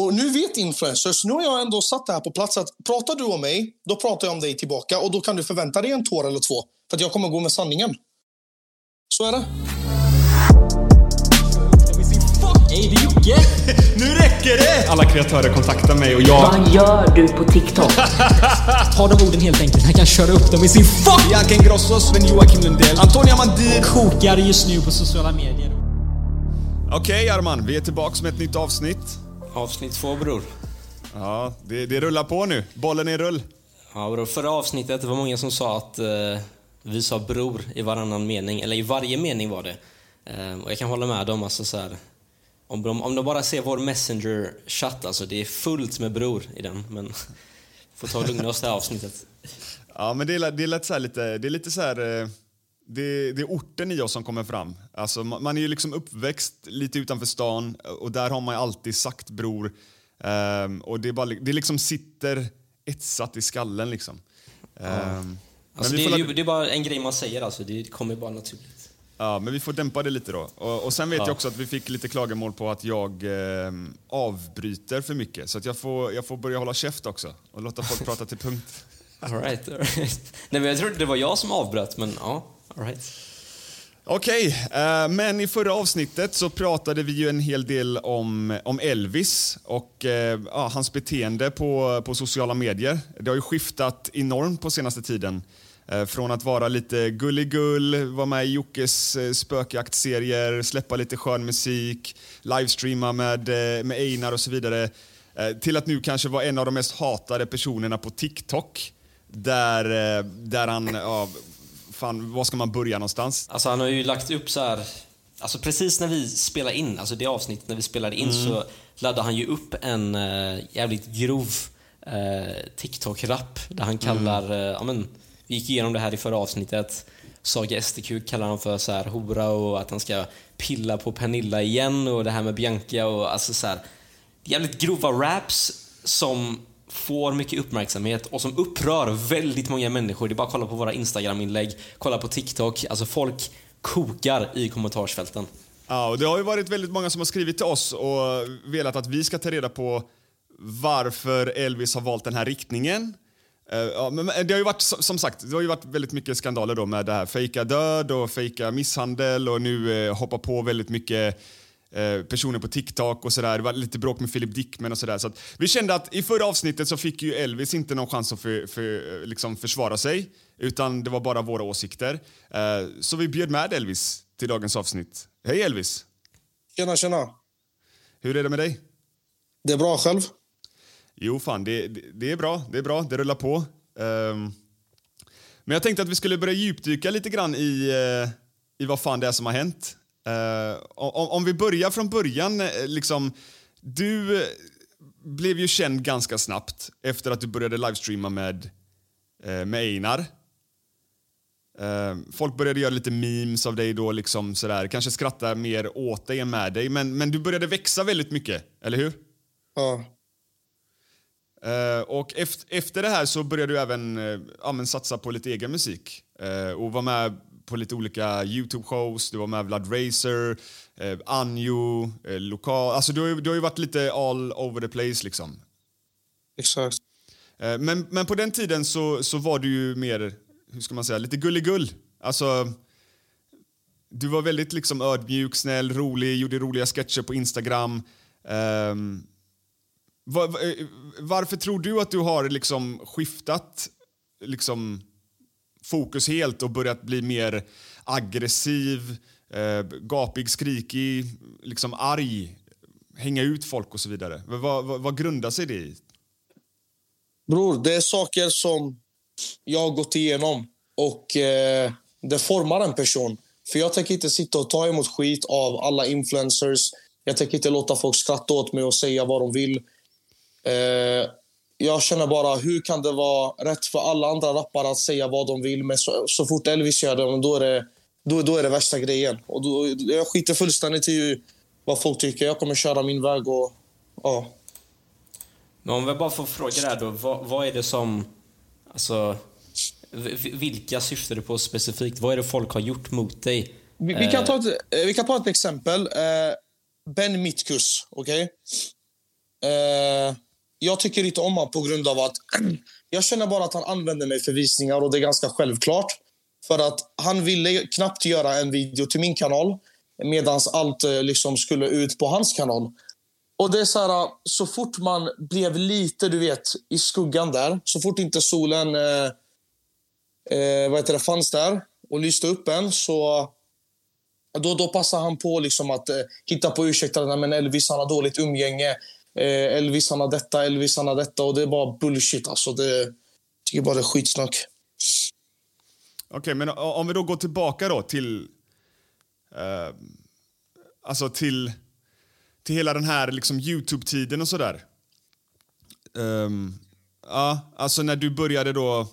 Och nu vet influencers, nu har jag ändå satt det här på plats att pratar du om mig, då pratar jag om dig tillbaka och då kan du förvänta dig en tår eller två. För att jag kommer gå med sanningen. Så är det. Jocke! nu räcker det! Alla kreatörer kontaktar mig och jag... Vad gör du på TikTok? Ta de orden helt enkelt. Han kan köra upp dem i sin fuck! Bianca Ingrosso, Sven-Joakim Lundell, Antonia Mandir. Kokar just nu på sociala medier. Okej Arman, vi är tillbaka med ett nytt avsnitt. Avsnitt två bror. Ja, det, det rullar på nu. Bollen är i rull. Ja bror, förra avsnittet var många som sa att eh, vi sa bror i varannan mening, eller i varje mening var det. Eh, och jag kan hålla med dem, alltså så här, om, de, om de bara ser vår messenger-chatt, alltså det är fullt med bror i den, men får ta och lugna oss det här avsnittet. Ja, men det är, det är lätt så här lite, det är lite så här, eh, det, det är orten i oss som kommer fram. Alltså, man, är ju liksom uppväxt lite utanför stan och där har man ju alltid sagt bror. Ehm, och det, bara, det liksom sitter etsat i skallen liksom. Ehm, Alltså, det, är ju, det är bara en grej man säger, alltså. det kommer bara naturligt. Ja, men vi får dämpa det lite då. Och, och sen vet Ja. jag också att vi fick lite klagomål på att jag eh, avbryter för mycket. Så att jag får, jag får börja hålla käft också och låta folk prata till punkt. All right, all right. Nej, men jag trodde det var jag som avbröt, men ja, all right. Okej, okay, men i förra avsnittet så pratade vi ju en hel del om, om Elvis och eh, ja, hans beteende på, på sociala medier. Det har ju skiftat enormt på senaste tiden. Eh, från att vara lite gulligull, vara med i Jockes spökjaktserier, släppa lite skön musik, livestreama med, med Einar och så vidare. Till att nu kanske vara en av de mest hatade personerna på TikTok. Där, där han, ja, fan, var ska man börja någonstans? Alltså han har ju lagt upp så här... Alltså precis när vi spelade in, alltså det avsnittet när vi spelade in så laddade han ju upp en eh, jävligt grov eh, TikTok-rap där han kallar, eh, ja men, vi gick igenom det här i förra avsnittet. Saga STQ kallar han för så här hora och att han ska pilla på Pernilla igen och det här med Bianca och alltså så här jävligt grova raps som får mycket uppmärksamhet och som upprör väldigt många människor. Det är bara att kolla på våra Instagram-inlägg, kolla på TikTok. Alltså folk kokar i kommentarsfälten. Ja, och det har ju varit väldigt många som har skrivit till oss och velat att vi ska ta reda på varför Elvis har valt den här riktningen. Eh, ja, men det har ju varit, som sagt, det har ju varit väldigt mycket skandaler då med det här fejka död och fejka misshandel och nu eh, hoppa på väldigt mycket eh, personer på TikTok och sådär. Det var lite bråk med Philip Dickman och sådär. Så vi kände att i förra avsnittet så fick ju Elvis inte någon chans att för, för, liksom försvara sig utan det var bara våra åsikter. Eh, så vi bjöd med Elvis till dagens avsnitt. Hej Elvis! Tjena, tjena. Hur är det med dig? Det är bra själv. Jo, fan, det, det, det är bra. Det är bra. Det rullar på. Ehm, men jag tänkte att vi skulle börja djupdyka lite grann i, eh, i vad fan det är som har hänt. Eh, om, om vi börjar från början, eh, liksom, du eh, blev ju känd ganska snabbt efter att du började livestreama med, eh, med Einar. Folk började göra lite memes av dig då, liksom sådär. kanske skratta mer åt dig än med dig. Men, men du började växa väldigt mycket, eller hur? Ja. Och efter, efter det här så började du även eh, ja, satsa på lite egen musik. Och var med på lite olika Youtube-shows, du var med Vlad Racer, eh, Anjo, eh, lokal... Alltså du, har ju- du har ju varit lite all over the place liksom. Exakt. Eh, Men, men på den tiden så, så var du ju mer, hur ska man säga, lite gulligull. Alltså, du var väldigt liksom ödmjuk, snäll, rolig, gjorde roliga sketcher på Instagram. Ehm, va- va- eh, varför tror du att du har liksom skiftat liksom, fokus helt och börjat bli mer aggressiv, eh, gapig, skrikig, liksom arg, hänga ut folk och så vidare? Vad, vad, vad grundar sig det i? Bror, det är saker som jag har gått igenom och eh, det formar en person. För jag tänker inte sitta och ta emot skit av alla influencers. Jag tänker inte låta folk skratta åt mig och säga vad de vill. Eh, jag känner bara, hur kan det vara rätt för alla andra rappare att säga vad de vill? Men så, så fort Elvis gör det, då är det, då, då är det värsta grejen. Och då, jag skiter fullständigt i vad folk tycker. Jag kommer köra min väg och... Ja. Men om vi bara får fråga där då, vad, vad är det som... Alltså, vilka syftar du på specifikt? Vad är det folk har gjort mot dig? Vi, vi, kan ta ett, eh, vi kan ta ett exempel. Eh, ben Mitkus, okej? Eh, jag tycker inte om honom på grund av att... jag känner bara att han använder mig för visningar och det är ganska självklart. För att han ville knappt göra en video till min kanal medan allt eh, liksom skulle ut på hans kanal. Och det är så här, så fort man blev lite, du vet, i skuggan där, så fort inte solen eh, eh, vad heter det, fanns där och lyste upp en så då, då passar han på liksom att eh, hitta på ursäkter. Men Elvis han har dåligt umgänge. Eh, Elvis han har detta, Elvis han har detta. Och det är bara bullshit. Alltså. Det, jag tycker bara det är skitsnack. Okej, men om vi då går tillbaka då till... Eh, alltså till, till hela den här liksom Youtube-tiden och sådär. Um, ja, alltså när du började då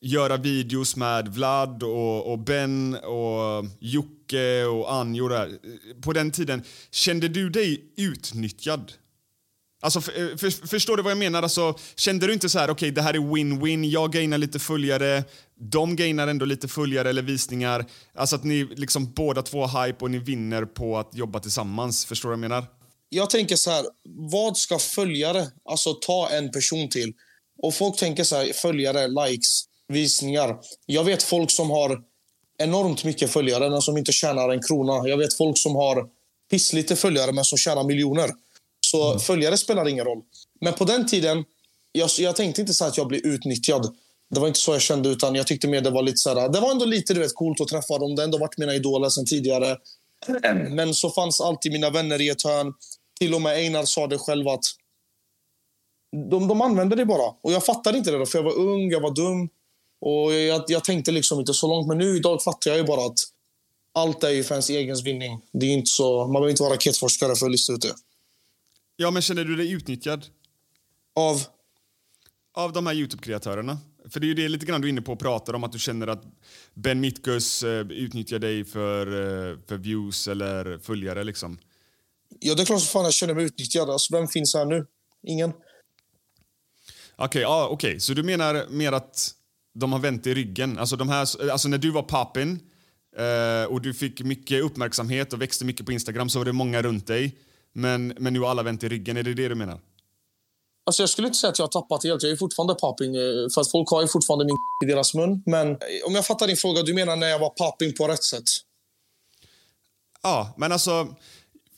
göra videos med Vlad och, och Ben och Jocke och Anjo där. På den tiden, kände du dig utnyttjad? Alltså, för, eh, för, förstår du vad jag menar? Alltså, kände du inte så här, okej, det här är win-win, jag gainar lite följare, de gainar ändå lite följare eller visningar. Alltså att ni liksom båda två har hype och ni vinner på att jobba tillsammans. Förstår du vad jag menar? Jag tänker så här, vad ska följare alltså ta en person till? Och folk tänker så här, följare, likes, visningar. Jag vet folk som har enormt mycket följare men som inte tjänar en krona. Jag vet folk som har pisslite följare men som tjänar miljoner. Så följare spelar ingen roll. Men på den tiden, jag, jag tänkte inte så att jag blev utnyttjad. Det var inte så jag kände, utan jag tyckte mer det var lite så här, Det var ändå lite du vet, coolt att träffa dem. Det har ändå varit mina idoler sen tidigare. Men så fanns alltid mina vänner i ett hörn. Till och med Einar sa det själv att de, de använde det bara. Och jag fattade inte det då, för jag var ung, jag var dum. Och jag, jag tänkte liksom inte så långt. Men nu idag fattar jag ju bara att allt är ju för ens egen vinning. Det är inte så, man behöver inte vara raketforskare för att lista ut det. Ja, men känner du dig utnyttjad Av... av de här Youtube-kreatörerna? För det är ju det lite grann du är inne på och pratar om, att du känner att Ben Mitkus eh, utnyttjar dig för, eh, för views eller följare liksom. Ja, det är klart som fan jag känner mig utnyttjad. Alltså, vem finns här nu? Ingen. Okej, ja, okej. så du menar mer att de har vänt i ryggen? Alltså, de här, alltså när du var pappin eh, och du fick mycket uppmärksamhet och växte mycket på Instagram så var det många runt dig. Men, men nu har alla vänt i ryggen, är det det du menar? Alltså, jag skulle inte säga att jag har tappat helt. Jag är fortfarande popping. eh, För att folk har ju fortfarande min i deras mun. Men eh, om jag fattar din fråga, du menar när jag var popping på rätt sätt? Ja, men alltså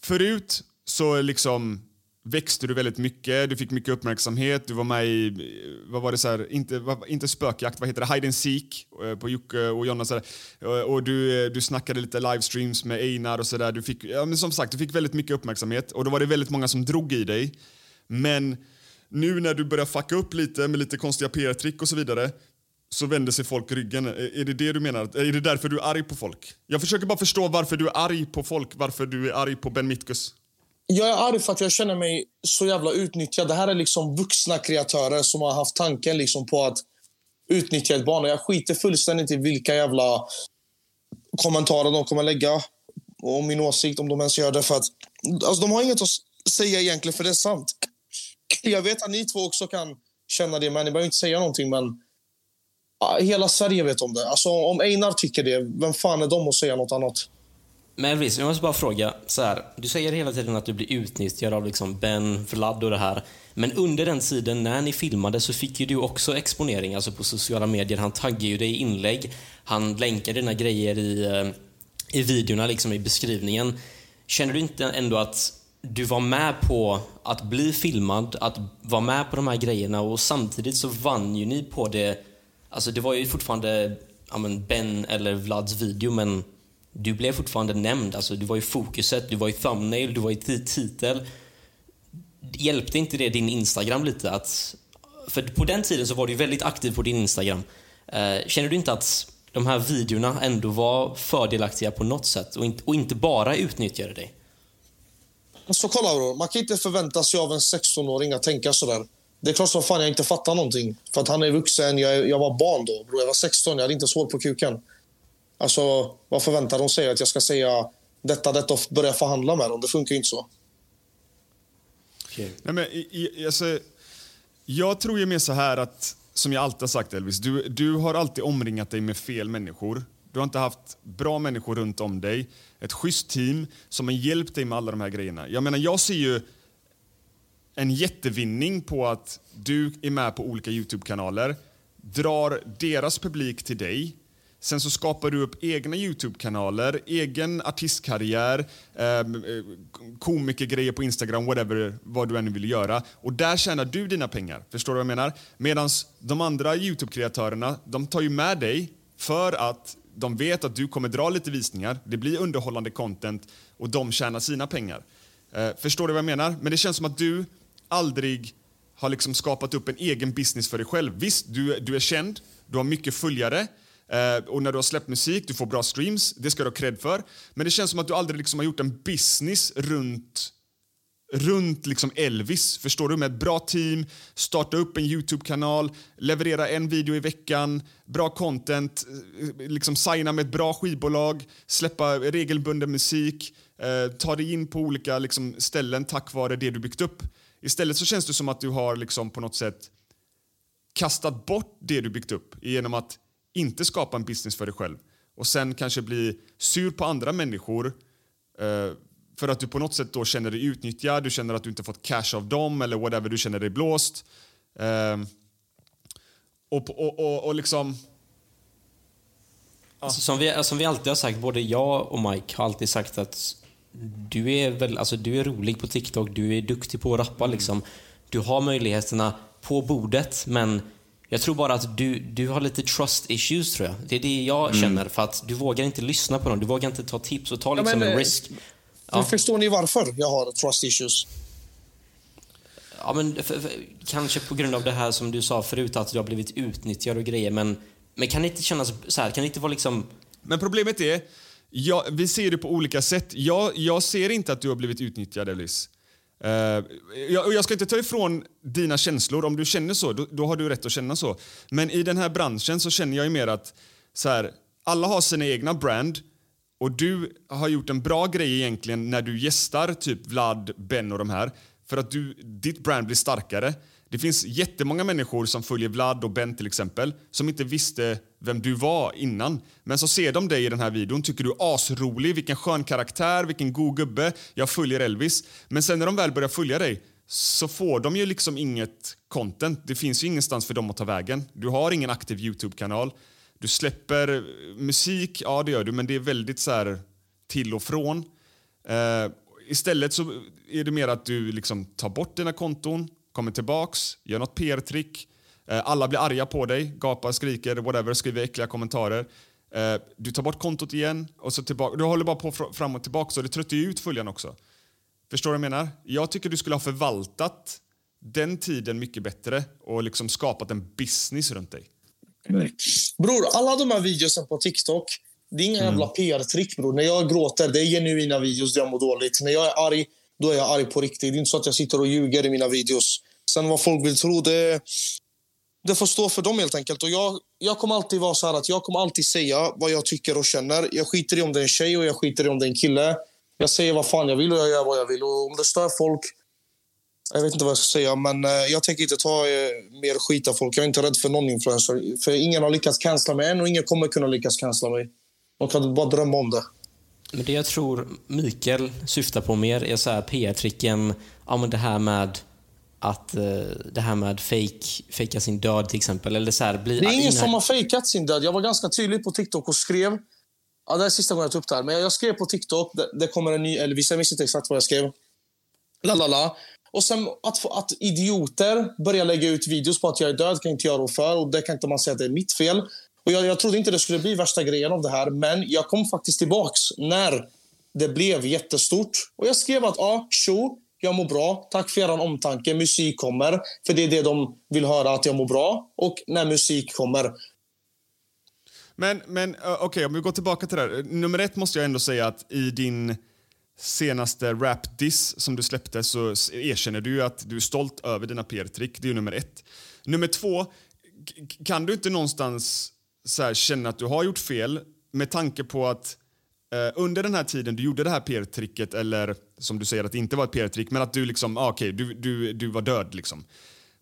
förut så liksom växte du väldigt mycket, du fick mycket uppmärksamhet, du var med i, vad var det så här, inte, inte spökjakt, vad heter det, hide and seek eh, på Jocke och Jonna så där. Eh, och du, eh, du snackade lite livestreams med Einar och sådär. Du fick, ja men som sagt, du fick väldigt mycket uppmärksamhet och då var det väldigt många som drog i dig. Men nu när du börjar fucka upp lite med lite konstiga PR-trick och så vidare så vänder sig folk ryggen. Är det det du menar? Är det därför du är arg på folk? Jag försöker bara förstå varför du är arg på folk, varför du är arg på Ben Mitkus. Jag är arg för att jag känner mig så jävla utnyttjad. Det här är liksom vuxna kreatörer som har haft tanken liksom på att utnyttja ett barn. Och jag skiter fullständigt i vilka jävla kommentarer de kommer lägga om min åsikt om de ens gör det. För att, alltså, de har inget att säga egentligen, för det är sant. Jag vet att ni två också kan känna det, men ni behöver inte säga någonting. Men hela Sverige vet om det. Alltså, om Einar tycker det, vem fan är de att säga något annat? Men Elvis, jag måste bara fråga. Så här, du säger hela tiden att du blir utnyttjad av liksom Ben, Vlad och det här. Men under den tiden när ni filmade så fick ju du också exponering alltså på sociala medier. Han taggade ju dig i inlägg. Han länkade dina grejer i, eh, i videorna, liksom i beskrivningen. Känner du inte ändå att du var med på att bli filmad, att vara med på de här grejerna och samtidigt så vann ju ni på det. Alltså det var ju fortfarande ja men Ben eller Vlads video men du blev fortfarande nämnd. Alltså du var i fokuset, du var i thumbnail, du var i titel. Hjälpte inte det din Instagram lite? Att, för på den tiden så var du väldigt aktiv på din Instagram. Eh, känner du inte att de här videorna ändå var fördelaktiga på något sätt och inte, och inte bara utnyttjade dig? Så kolla bror, man kan inte förvänta sig av en 16-åring att tänka sådär. Det är klart som fan jag inte fattar någonting. För att han är vuxen, jag, jag var barn då. Bro. Jag var 16, jag hade inte så på kuken. Alltså, vad förväntar de sig? Att jag ska säga detta, detta och börja förhandla med dem? Det funkar ju inte så. Okay. Nej, men, i, i, alltså, jag tror ju mer så här att, som jag alltid har sagt Elvis, du, du har alltid omringat dig med fel människor. Du har inte haft bra människor runt om dig. Ett schysst team som har hjälpt dig med alla de här grejerna. Jag menar, jag ser ju en jättevinning på att du är med på olika Youtube-kanaler, drar deras publik till dig Sen så skapar du upp egna Youtube-kanaler, egen artistkarriär, ehm, eh, komikergrejer på Instagram, whatever, vad du än vill göra. Och där tjänar du dina pengar. Förstår du vad jag menar? Medan de andra Youtube-kreatörerna, de tar ju med dig för att de vet att du kommer dra lite visningar, det blir underhållande content och de tjänar sina pengar. Eh, förstår du vad jag menar? Men det känns som att du aldrig har liksom skapat upp en egen business för dig själv. Visst, du, du är känd, du har mycket följare, Uh, och när du har släppt musik, du får bra streams, det ska du ha cred för. Men det känns som att du aldrig liksom har gjort en business runt runt liksom Elvis, förstår du? Med ett bra team, starta upp en Youtube-kanal, leverera en video i veckan, bra content, eh, liksom signa med ett bra skivbolag, släppa regelbunden musik, eh, ta dig in på olika liksom, ställen tack vare det du byggt upp. Istället så känns det som att du har liksom, på något sätt kastat bort det du byggt upp genom att inte skapa en business för dig själv och sen kanske bli sur på andra människor eh, för att du på något sätt då känner dig utnyttjad, du känner att du inte fått cash av dem eller whatever, du känner dig blåst. Eh, och, och, och, och liksom... Alltså, som, vi, som vi alltid har sagt, både jag och Mike har alltid sagt att du är, väl, alltså, du är rolig på TikTok, du är duktig på att rappa. Mm. Liksom. Du har möjligheterna på bordet, men jag tror bara att du, du har lite trust issues tror jag. Det är det jag mm. känner. För att du vågar inte lyssna på dem. Du vågar inte ta tips och ta liksom ja, men, en eh, risk. Ja. Förstår ni varför jag har trust issues? Ja, men för, för, kanske på grund av det här som du sa förut, att du har blivit utnyttjad och grejer. Men, men kan det inte kännas så här? Kan det inte vara liksom... Men problemet är, ja, vi ser det på olika sätt. Jag, jag ser inte att du har blivit utnyttjad, Elis. Uh, jag, jag, ska inte ta ifrån dina känslor. Om du känner så, då, då, har du rätt att känna så. Men i den här branschen så känner jag mer att så här, alla har sina egna brand och du har gjort en bra grej egentligen när du gästar typ Vlad, Ben och de här. För att du, ditt brand blir starkare. Det finns jättemånga människor som följer Vlad och Ben till exempel som inte visste vem du var innan. Men så ser de dig i den här videon, tycker du är asrolig, vilken skön karaktär, vilken god gubbe, jag följer Elvis. Men sen när de väl börjar följa dig så får de ju liksom inget content. Det finns ju ingenstans för dem att ta vägen. Du har ingen aktiv Youtube-kanal. Du släpper musik, ja det gör du, men det är väldigt så här till och från. Uh, istället så är det mer att du liksom tar bort dina konton, kommer tillbaks, gör något PR-trick. Eh, alla blir arga på dig, gapar, skriker, whatever, skriver äckliga kommentarer. Eh, du tar bort kontot igen och så tillbaka. Du håller bara på fram och tillbaka så det tröttar ut följarna också. Förstår du vad jag menar? Jag tycker du skulle ha förvaltat den tiden mycket bättre och liksom skapat en business runt dig. Bror, alla de här videosen på TikTok, det är inga mm. jävla PR-trick bror. När jag gråter, det är genuina videos där jag mår dåligt. När jag är arg, då är jag arg på riktigt. Det är inte så att jag sitter och ljuger i mina videos. Sen vad folk vill tro, det, det får stå för dem helt enkelt. Och jag, jag kommer alltid vara så här att jag kommer alltid säga vad jag tycker och känner. Jag skiter i om det är en tjej och jag skiter i om det är en kille. Jag säger vad fan jag vill och jag gör vad jag vill. Och om det stör folk, jag vet inte vad jag ska säga, men eh, jag tänker inte ta eh, mer skit av folk. Jag är inte rädd för någon influencer. För ingen har lyckats cancella mig än och ingen kommer kunna lyckas cancella mig. De kan bara drömma om det. Men det jag tror Mikael syftar på mer är så här PR-tricken, ja men det här med att eh, det här med fake, fejka sin död till exempel. Eller så här, bli, Det är ingen som har fejkat sin död. Jag var ganska tydlig på TikTok och skrev... Ja, det är sista gången jag tog upp det här. Men jag skrev på TikTok, det, det kommer en ny Elvis. Jag minns inte exakt vad jag skrev. La, la, la. Och sen att, att idioter börjar lägga ut videos på att jag är död kan inte jag rå för. Och det kan inte man säga att det är mitt fel. Och jag, jag trodde inte det skulle bli värsta grejen av det här. Men jag kom faktiskt tillbaks när det blev jättestort. Och jag skrev att ja, tjo, jag mår bra. Tack för er omtanke. Musik kommer. För det är det de vill höra, att jag mår bra. Och när musik kommer. Men, men okej, okej, om vi går tillbaka till det här. Nummer ett måste jag ändå säga att i din senaste rap-diss som du släppte så erkänner du ju att du är stolt över dina PR-trick. Det är ju nummer ett. Nummer två, kan du inte någonstans så här, känna att du har gjort fel med tanke på att eh, under den här tiden du gjorde det här PR-tricket, eller som du säger att det inte var ett PR-trick, men att du liksom, ah, okej, okay, du, du, du var död liksom.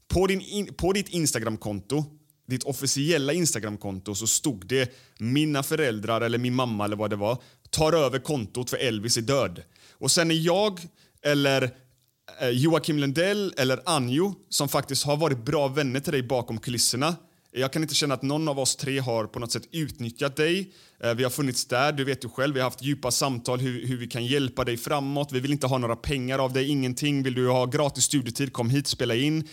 På, din in, på ditt Instagramkonto, ditt officiella Instagramkonto, så stod det mina föräldrar eller min mamma eller vad det var tar över kontot för Elvis är död. Och sen är jag eller eh, Joakim Lundell eller Anjo som faktiskt har varit bra vänner till dig bakom kulisserna. Jag kan inte känna att någon av oss tre har på något sätt utnyttjat dig. Eh, vi har funnits där, du vet ju själv. Vi har haft djupa samtal hur, hur vi kan hjälpa dig framåt. Vi vill inte ha några pengar av dig, ingenting. Vill du ha gratis studietid, kom hit, spela in.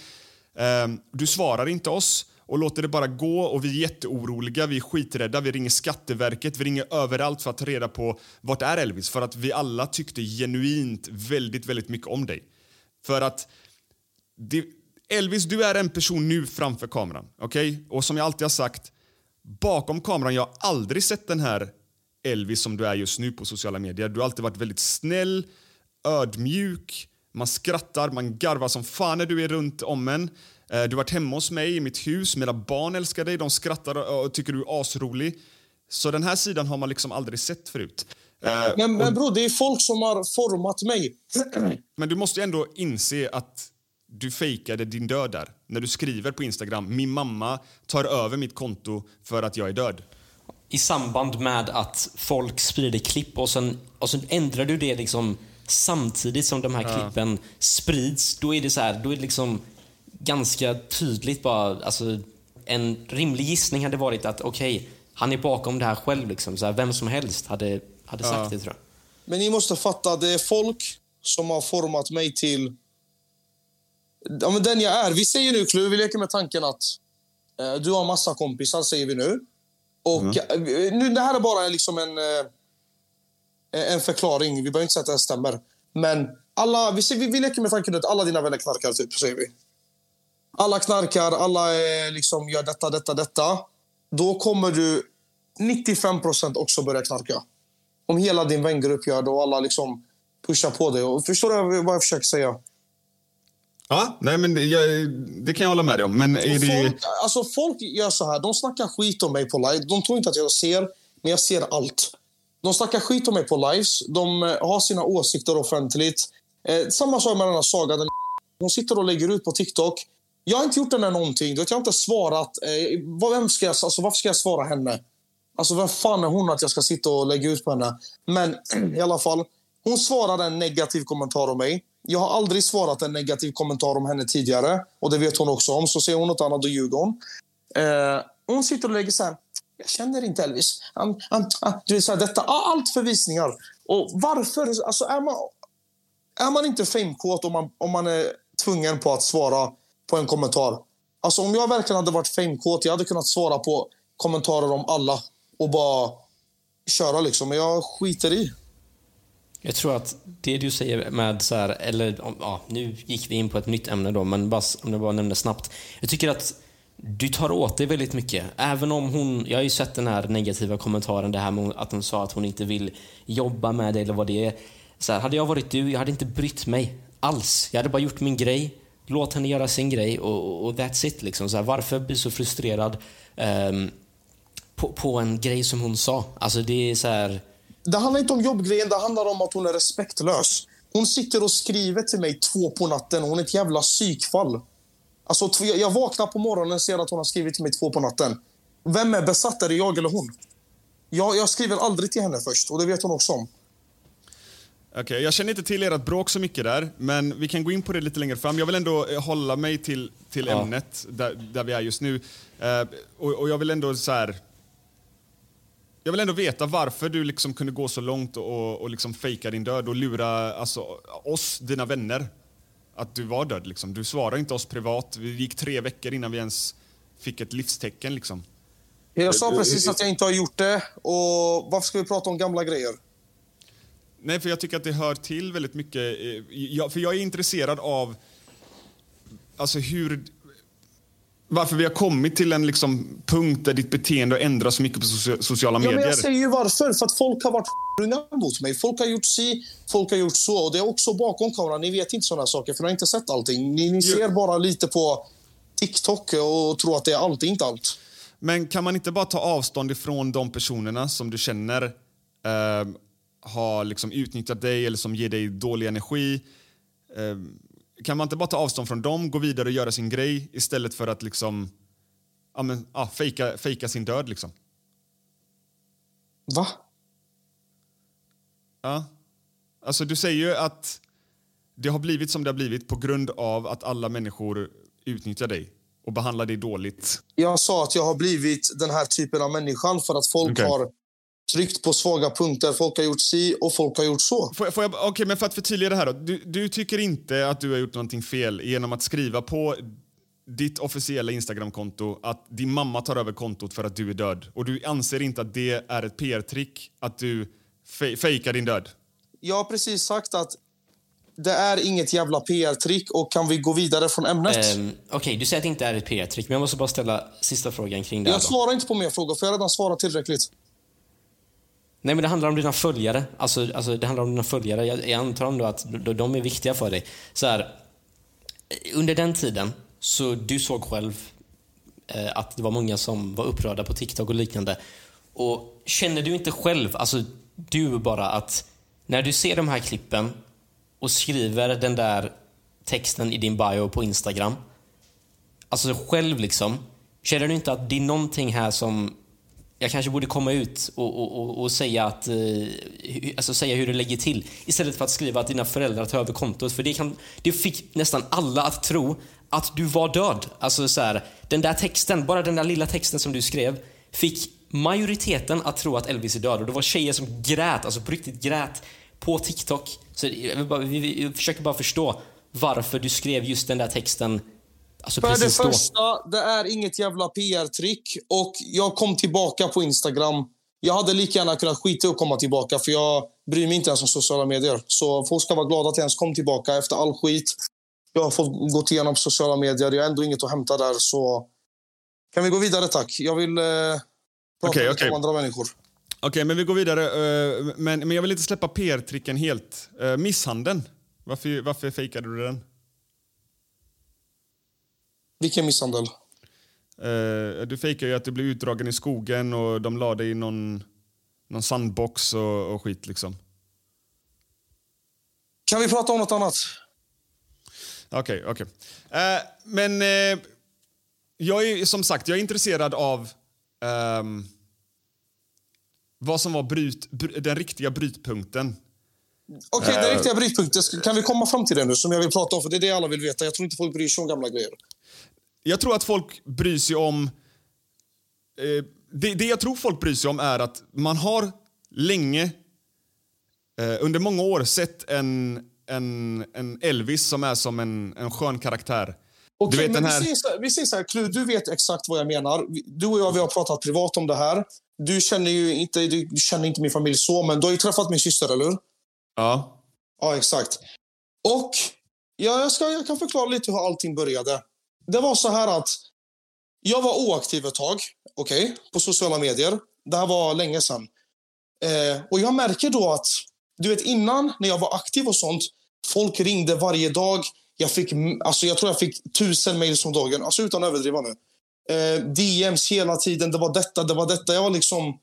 Eh, du svarar inte oss och låter det bara gå och vi är jätteoroliga, vi är skiträdda, vi ringer Skatteverket, vi ringer överallt för att ta reda på vart är Elvis? För att vi alla tyckte genuint väldigt, väldigt mycket om dig. För att det, Elvis, du är en person nu framför kameran. okej? Och som jag alltid har sagt, bakom kameran, jag har aldrig sett den här Elvis som du är just nu på sociala medier. Du har alltid varit väldigt snäll, ödmjuk, man skrattar, man garvar som fan när du är runt om en. Eh, Du har varit hemma hos mig i mitt hus, mina barn älskar dig, de skrattar och tycker du är asrolig. Så den här sidan har man liksom aldrig sett förut. Eh, Men, men bror, det är folk som har format mig. Men du måste ju ändå inse att du fejkade din död där. När du skriver på Instagram, min mamma tar över mitt konto för att jag är död. i samband med att folk sprider klipp och sen, och sen ändrar du det liksom samtidigt som de här klippen sprids. Då är det så här, då är det liksom ganska tydligt bara, alltså en rimlig gissning hade varit att okej, han är bakom det här själv liksom. Så här, vem som helst hade, hade sagt det tror jag. Men ni måste fatta, det är folk som har format mig till ja, men den jag är. Vi säger nu, Klu, vi leker med tanken att eh, du har massa kompisar, säger vi nu. Och eh, nu, Det här är bara liksom en, eh, en förklaring. Vi behöver inte säga att det här stämmer. Men alla, vi, vi, vi leker med tanken att alla dina vänner knarkar, typ, säger vi. Alla knarkar, alla eh, liksom gör detta, detta, detta. Då kommer du 95% också börja knarka om hela din vängrupp gör det och alla liksom pushar på dig. Och förstår du vad jag försöker säga? Ja, nej men det, jag, det kan jag hålla med dig om. Men är det... Folk, alltså folk gör så här. De snackar skit om mig på live. De tror inte att jag ser, men jag ser allt. De snackar skit om mig på lives. De eh, har sina åsikter offentligt. Eh, samma sak med den här Saga. Den hon sitter och lägger ut på TikTok. Jag har inte gjort här någonting. Jag har inte svarat. Eh, vem ska jag, alltså, varför ska jag svara henne? Alltså, vem fan är hon att jag ska sitta och lägga ut på henne? Men i alla fall, hon svarade en negativ kommentar om mig. Jag har aldrig svarat en negativ kommentar om henne tidigare. Och det vet hon också om. Så säger hon något annat, då ljuger hon. Eh, hon sitter och lägger så här. Jag känner inte Elvis. Han, han, han, du vet, så här, detta, ah, allt förvisningar. Och varför? Alltså, är man, är man inte famekåt om man, om man är tvungen på att svara på en kommentar? Alltså om jag verkligen hade varit famekåt, jag hade kunnat svara på kommentarer om alla och bara köra liksom. Men jag skiter i. Jag tror att det du säger med så här, eller ja, nu gick vi in på ett nytt ämne då, men bara, om jag bara nämner snabbt. Jag tycker att du tar åt dig väldigt mycket. Även om hon, jag har ju sett den här negativa kommentaren, det här med att hon sa att hon inte vill jobba med dig eller vad det är. Så här, hade jag varit du, jag hade inte brytt mig alls. Jag hade bara gjort min grej, låt henne göra sin grej och, och that's it. Liksom. Så här, varför bli så frustrerad um, på, på en grej som hon sa? Alltså det är så här... Det handlar inte om jobbgrejen, det handlar om att hon är respektlös. Hon sitter och skriver till mig två på natten. Hon är ett jävla psykfall. Alltså, jag- vaknar på morgonen och ser att hon har skrivit till mig två på natten. Vem är besatt? Är det jag eller hon? Jag, jag skriver aldrig till henne först och det vet hon också om. Okej, jag känner inte till ert bråk så mycket där, men vi kan gå in på det lite längre fram. Jag vill ändå eh, hålla mig till, till Ja. ämnet där, där vi är just nu. Eh, och, och jag vill ändå så här... Jag vill ändå veta varför du liksom kunde gå så långt och, och liksom fejka din död och lura alltså, oss, dina vänner, att du var död. Liksom. Du svarade inte oss privat. Det gick tre veckor innan vi ens fick ett livstecken. Liksom. Jag sa precis att jag inte har gjort det. Och varför ska vi prata om gamla grejer? Nej, för jag tycker att det hör till väldigt mycket. eh, Jag, för jag är intresserad av alltså hur... Varför vi har kommit till en liksom punkt där ditt beteende har ändrats så mycket på socia- sociala Ja, medier. men jag säger ju varför. För att folk har varit unga mot mig. Folk har gjort si, folk har gjort så. Och det är också bakom kameran. Ni vet inte sådana saker, för ni har inte sett allting. Ni, ni ser bara lite på TikTok och tror att det är allt, det är inte allt. Men kan man inte bara ta avstånd ifrån de personerna som du känner eh, har liksom utnyttjat dig eller som ger dig dålig energi? Eh, kan man inte bara ta avstånd från dem, gå vidare och göra sin grej istället för att liksom ja, men, ja, fejka, fejka sin död? Liksom? Va? Ja. Alltså, du säger ju att det har blivit som det har blivit på grund av att alla människor utnyttjar dig och behandlar dig dåligt. Jag sa att jag har blivit den här typen av människan för att folk Okej. har tryckt på svaga punkter. Folk har gjort si och folk har gjort så. Får jag, får jag, okej, men för att förtydliga det här då. Du, du tycker inte att du har gjort någonting fel genom att skriva på ditt officiella Instagramkonto att din mamma tar över kontot för att du är död. Och du anser inte att det är ett PR-trick att du fej- fejkar din död? Jag har precis sagt att det är inget jävla PR-trick och kan vi gå vidare från ämnet? ehm, Okej, du säger att det inte är ett PR-trick, men jag måste bara ställa sista frågan kring det jag då. svarar inte på mer frågor, för jag har redan svarat tillräckligt. Nej, men det handlar om dina följare. Alltså, alltså det handlar om dina följare. Jag, jag antar ändå att de, de är viktiga för dig. Så här, under den tiden, så du såg själv eh, att det var många som var upprörda på TikTok och liknande. Och känner du inte själv, alltså du bara att när du ser de här klippen och skriver den där texten i din bio på Instagram. Alltså själv liksom. Känner du inte att det är någonting här som jag kanske borde komma ut och, och, och, och säga, att, eh, alltså säga hur det lägger till istället för att skriva att dina föräldrar tar över kontot. För det, kan, det fick nästan alla att tro att du var död. Alltså så här, den där texten, bara den där lilla texten som du skrev fick majoriteten att tro att Elvis är död. Och det var tjejer som grät, alltså på riktigt grät på TikTok. Så jag, bara, jag försöker bara förstå varför du skrev just den där texten alltså För det första, det är inget jävla PR-trick. Och jag kom tillbaka på Instagram. Jag hade lika gärna kunnat skita att komma tillbaka, för jag bryr mig inte ens om sociala medier. Så folk ska vara glada att jag ens kom tillbaka efter all skit. Jag har fått gått igenom sociala medier. Jag har ändå inget att hämta där, så... Kan vi gå vidare, tack? Jag vill eh, prata Okej, lite okej. om andra människor. Okej, men vi går vidare. eh, Men, men jag vill inte släppa PR-tricken helt. Uh, misshandeln. Varför, varför fejkade du den? Vilken misshandel? Eh, du fejkade ju att du blev utdragen i skogen och de la dig i någon, någon sandbox och, och skit liksom. Kan vi prata om något annat? Okej, okej. Eh, men eh, jag är som sagt jag är intresserad av ehm, vad som var bryt, br- den riktiga brytpunkten. Okej, Eh. den riktiga brytpunkten. Kan vi komma fram till det nu, som jag vill prata om? För det är det alla vill veta. Jag tror inte folk bryr sig om gamla grejer. Jag tror att folk bryr sig om... Eh, det, det jag tror folk bryr sig om är att man har länge, eh, under många år, sett en, en, en Elvis som är som en, en skön karaktär. Okej, du vet men den här... vi säger så här, vi säger så här Klu, du vet exakt vad jag menar. Du och jag vi har pratat privat om det här. Du känner ju inte, du du känner inte min familj så, men du har ju träffat min syster, eller hur? Ja. Ja, exakt. Och ja, jag, ska, jag kan förklara lite hur allting började. Det var så här att jag var oaktiv ett tag, okej, på sociala medier. Det här var länge sedan. Eh, och jag märker då att, du vet innan när jag var aktiv och sånt, folk ringde varje dag. Jag, fick, alltså jag tror jag fick tusen mejl om dagen, alltså utan att överdriva nu. Eh, DMs hela tiden, det var detta, det var detta. Jag var liksom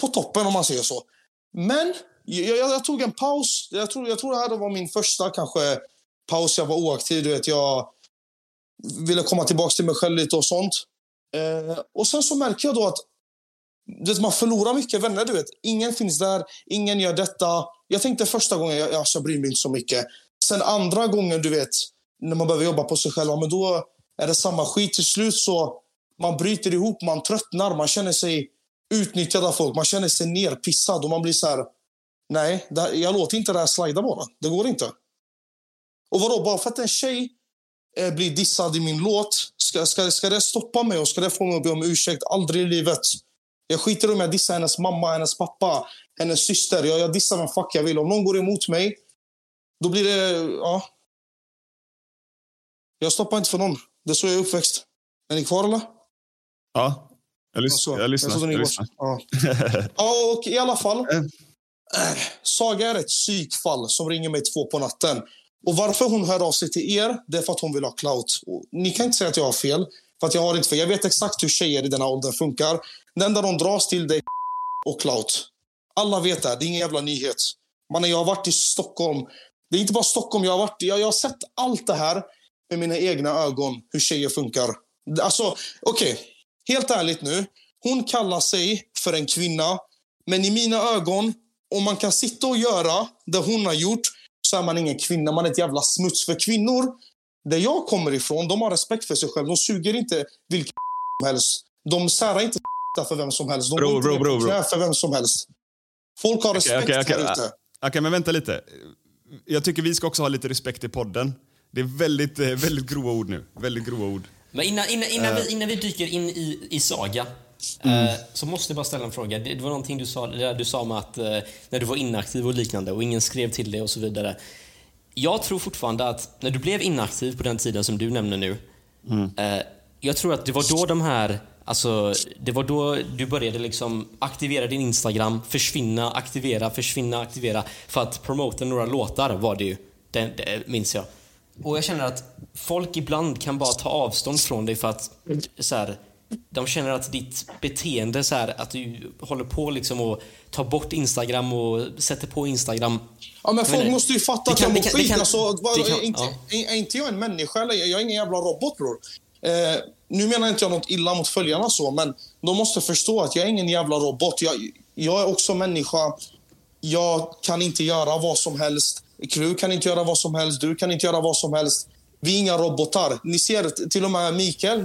på toppen om man säger så. Men jag, jag, jag tog en paus. Jag tror, jag tror det här var min första kanske paus. Jag var oaktiv. Du vet, jag ville komma tillbaka till mig själv lite och sånt. Eh, och sen så märker jag då att vet, man förlorar mycket vänner. Du vet. Ingen finns där, ingen gör detta. Jag tänkte första gången, jag, alltså, jag bryr mig inte så mycket. Sen andra gången, du vet, när man behöver jobba på sig själv, men då är det samma skit. Till slut så man bryter ihop, man tröttnar, man känner sig utnyttjad av folk. Man känner sig nerpissad och man blir så här... Nej, här, jag låter inte det här slida bara. Det går inte. Och vadå, bara för att en tjej eh, blir dissad i min låt, ska, ska, ska det stoppa mig och ska det få mig att be om ursäkt? Aldrig i livet. Jag skiter i om jag dissar hennes mamma, hennes pappa, hennes syster. Jag, jag dissar vem fuck jag vill. Om någon går emot mig, då blir det... Ja. Jag stoppar inte för någon. Det är så jag är uppväxt. Är ni kvar eller? Ja. Jag, lys Ja, så. jag lyssnar. Jag Jag lyssnar. Ja. ja, och i alla fall. Äh, Saga är ett psykfall som ringer mig två på natten. Och varför hon hör av sig till er, det är för att hon vill ha clout. Och ni kan inte säga att jag har fel, för att jag har inte fel. Jag vet exakt hur tjejer i den här åldern funkar. Det enda de dras till det är och clout. Alla vet det, här. det är ingen jävla nyhet. Man, jag har varit i Stockholm. Det är inte bara Stockholm, jag har, varit, jag, jag har sett allt det här med mina egna ögon, hur tjejer funkar. Alltså, okej. Helt ärligt nu. Hon kallar sig för en kvinna, men i mina ögon, om man kan sitta och göra det hon har gjort, så är man ingen kvinna. Man är ett jävla smuts. För kvinnor, där jag kommer ifrån, de har respekt för sig själva. De suger inte vilka som helst. De särar inte för vem som helst. De Bro, bro, bro, bro. för vem som helst. Folk har respekt okej, okej. här ute. Okej, men vänta lite. Jag tycker vi ska också ha lite respekt i podden. Det är väldigt, eh, väldigt grova ord nu. Väldigt grova ord. Men innan, innan, innan, Eh. vi, innan vi dyker in i, i Saga Mm. eh, så måste jag bara ställa en fråga. Det, var någonting du sa, där du sa om att eh, när du var inaktiv och liknande och ingen skrev till dig och så vidare. Jag tror fortfarande att när du blev inaktiv på den tiden som du nämner nu. Mm. Eh, jag tror att det var då de här Alltså, det var då du började liksom aktivera din Instagram, försvinna, aktivera, försvinna, aktivera för att promota några låtar var det ju. Det, det minns jag. Och jag känner att folk ibland kan bara ta avstånd från dig för att så här, de känner att ditt beteende, så här, att du håller på liksom och tar bort Instagram och sätter på Instagram. Ja, men folk måste ju fatta att kan- jag det mår skit. kan- Alltså, det kan- inte, ja. inte jag en människa? Eller? Jag är ingen jävla robot, bror. Eh, nu menar inte jag något illa mot följarna, så, men de måste förstå att jag är ingen jävla robot. Jag, jag är också människa. Jag kan inte göra vad som helst. Kru kan inte göra vad som helst. Du kan inte göra vad som helst. Vi är inga robotar. Ni ser till och med Mikael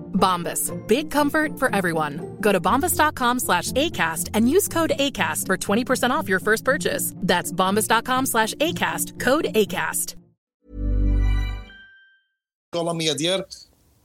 Bombas. Big comfort for everyone. Go to bombas.com slash ACAST and use code ACAST for 20% off your first purchase. That's bombas.com slash ACAST. Code ACAST. sociala medier.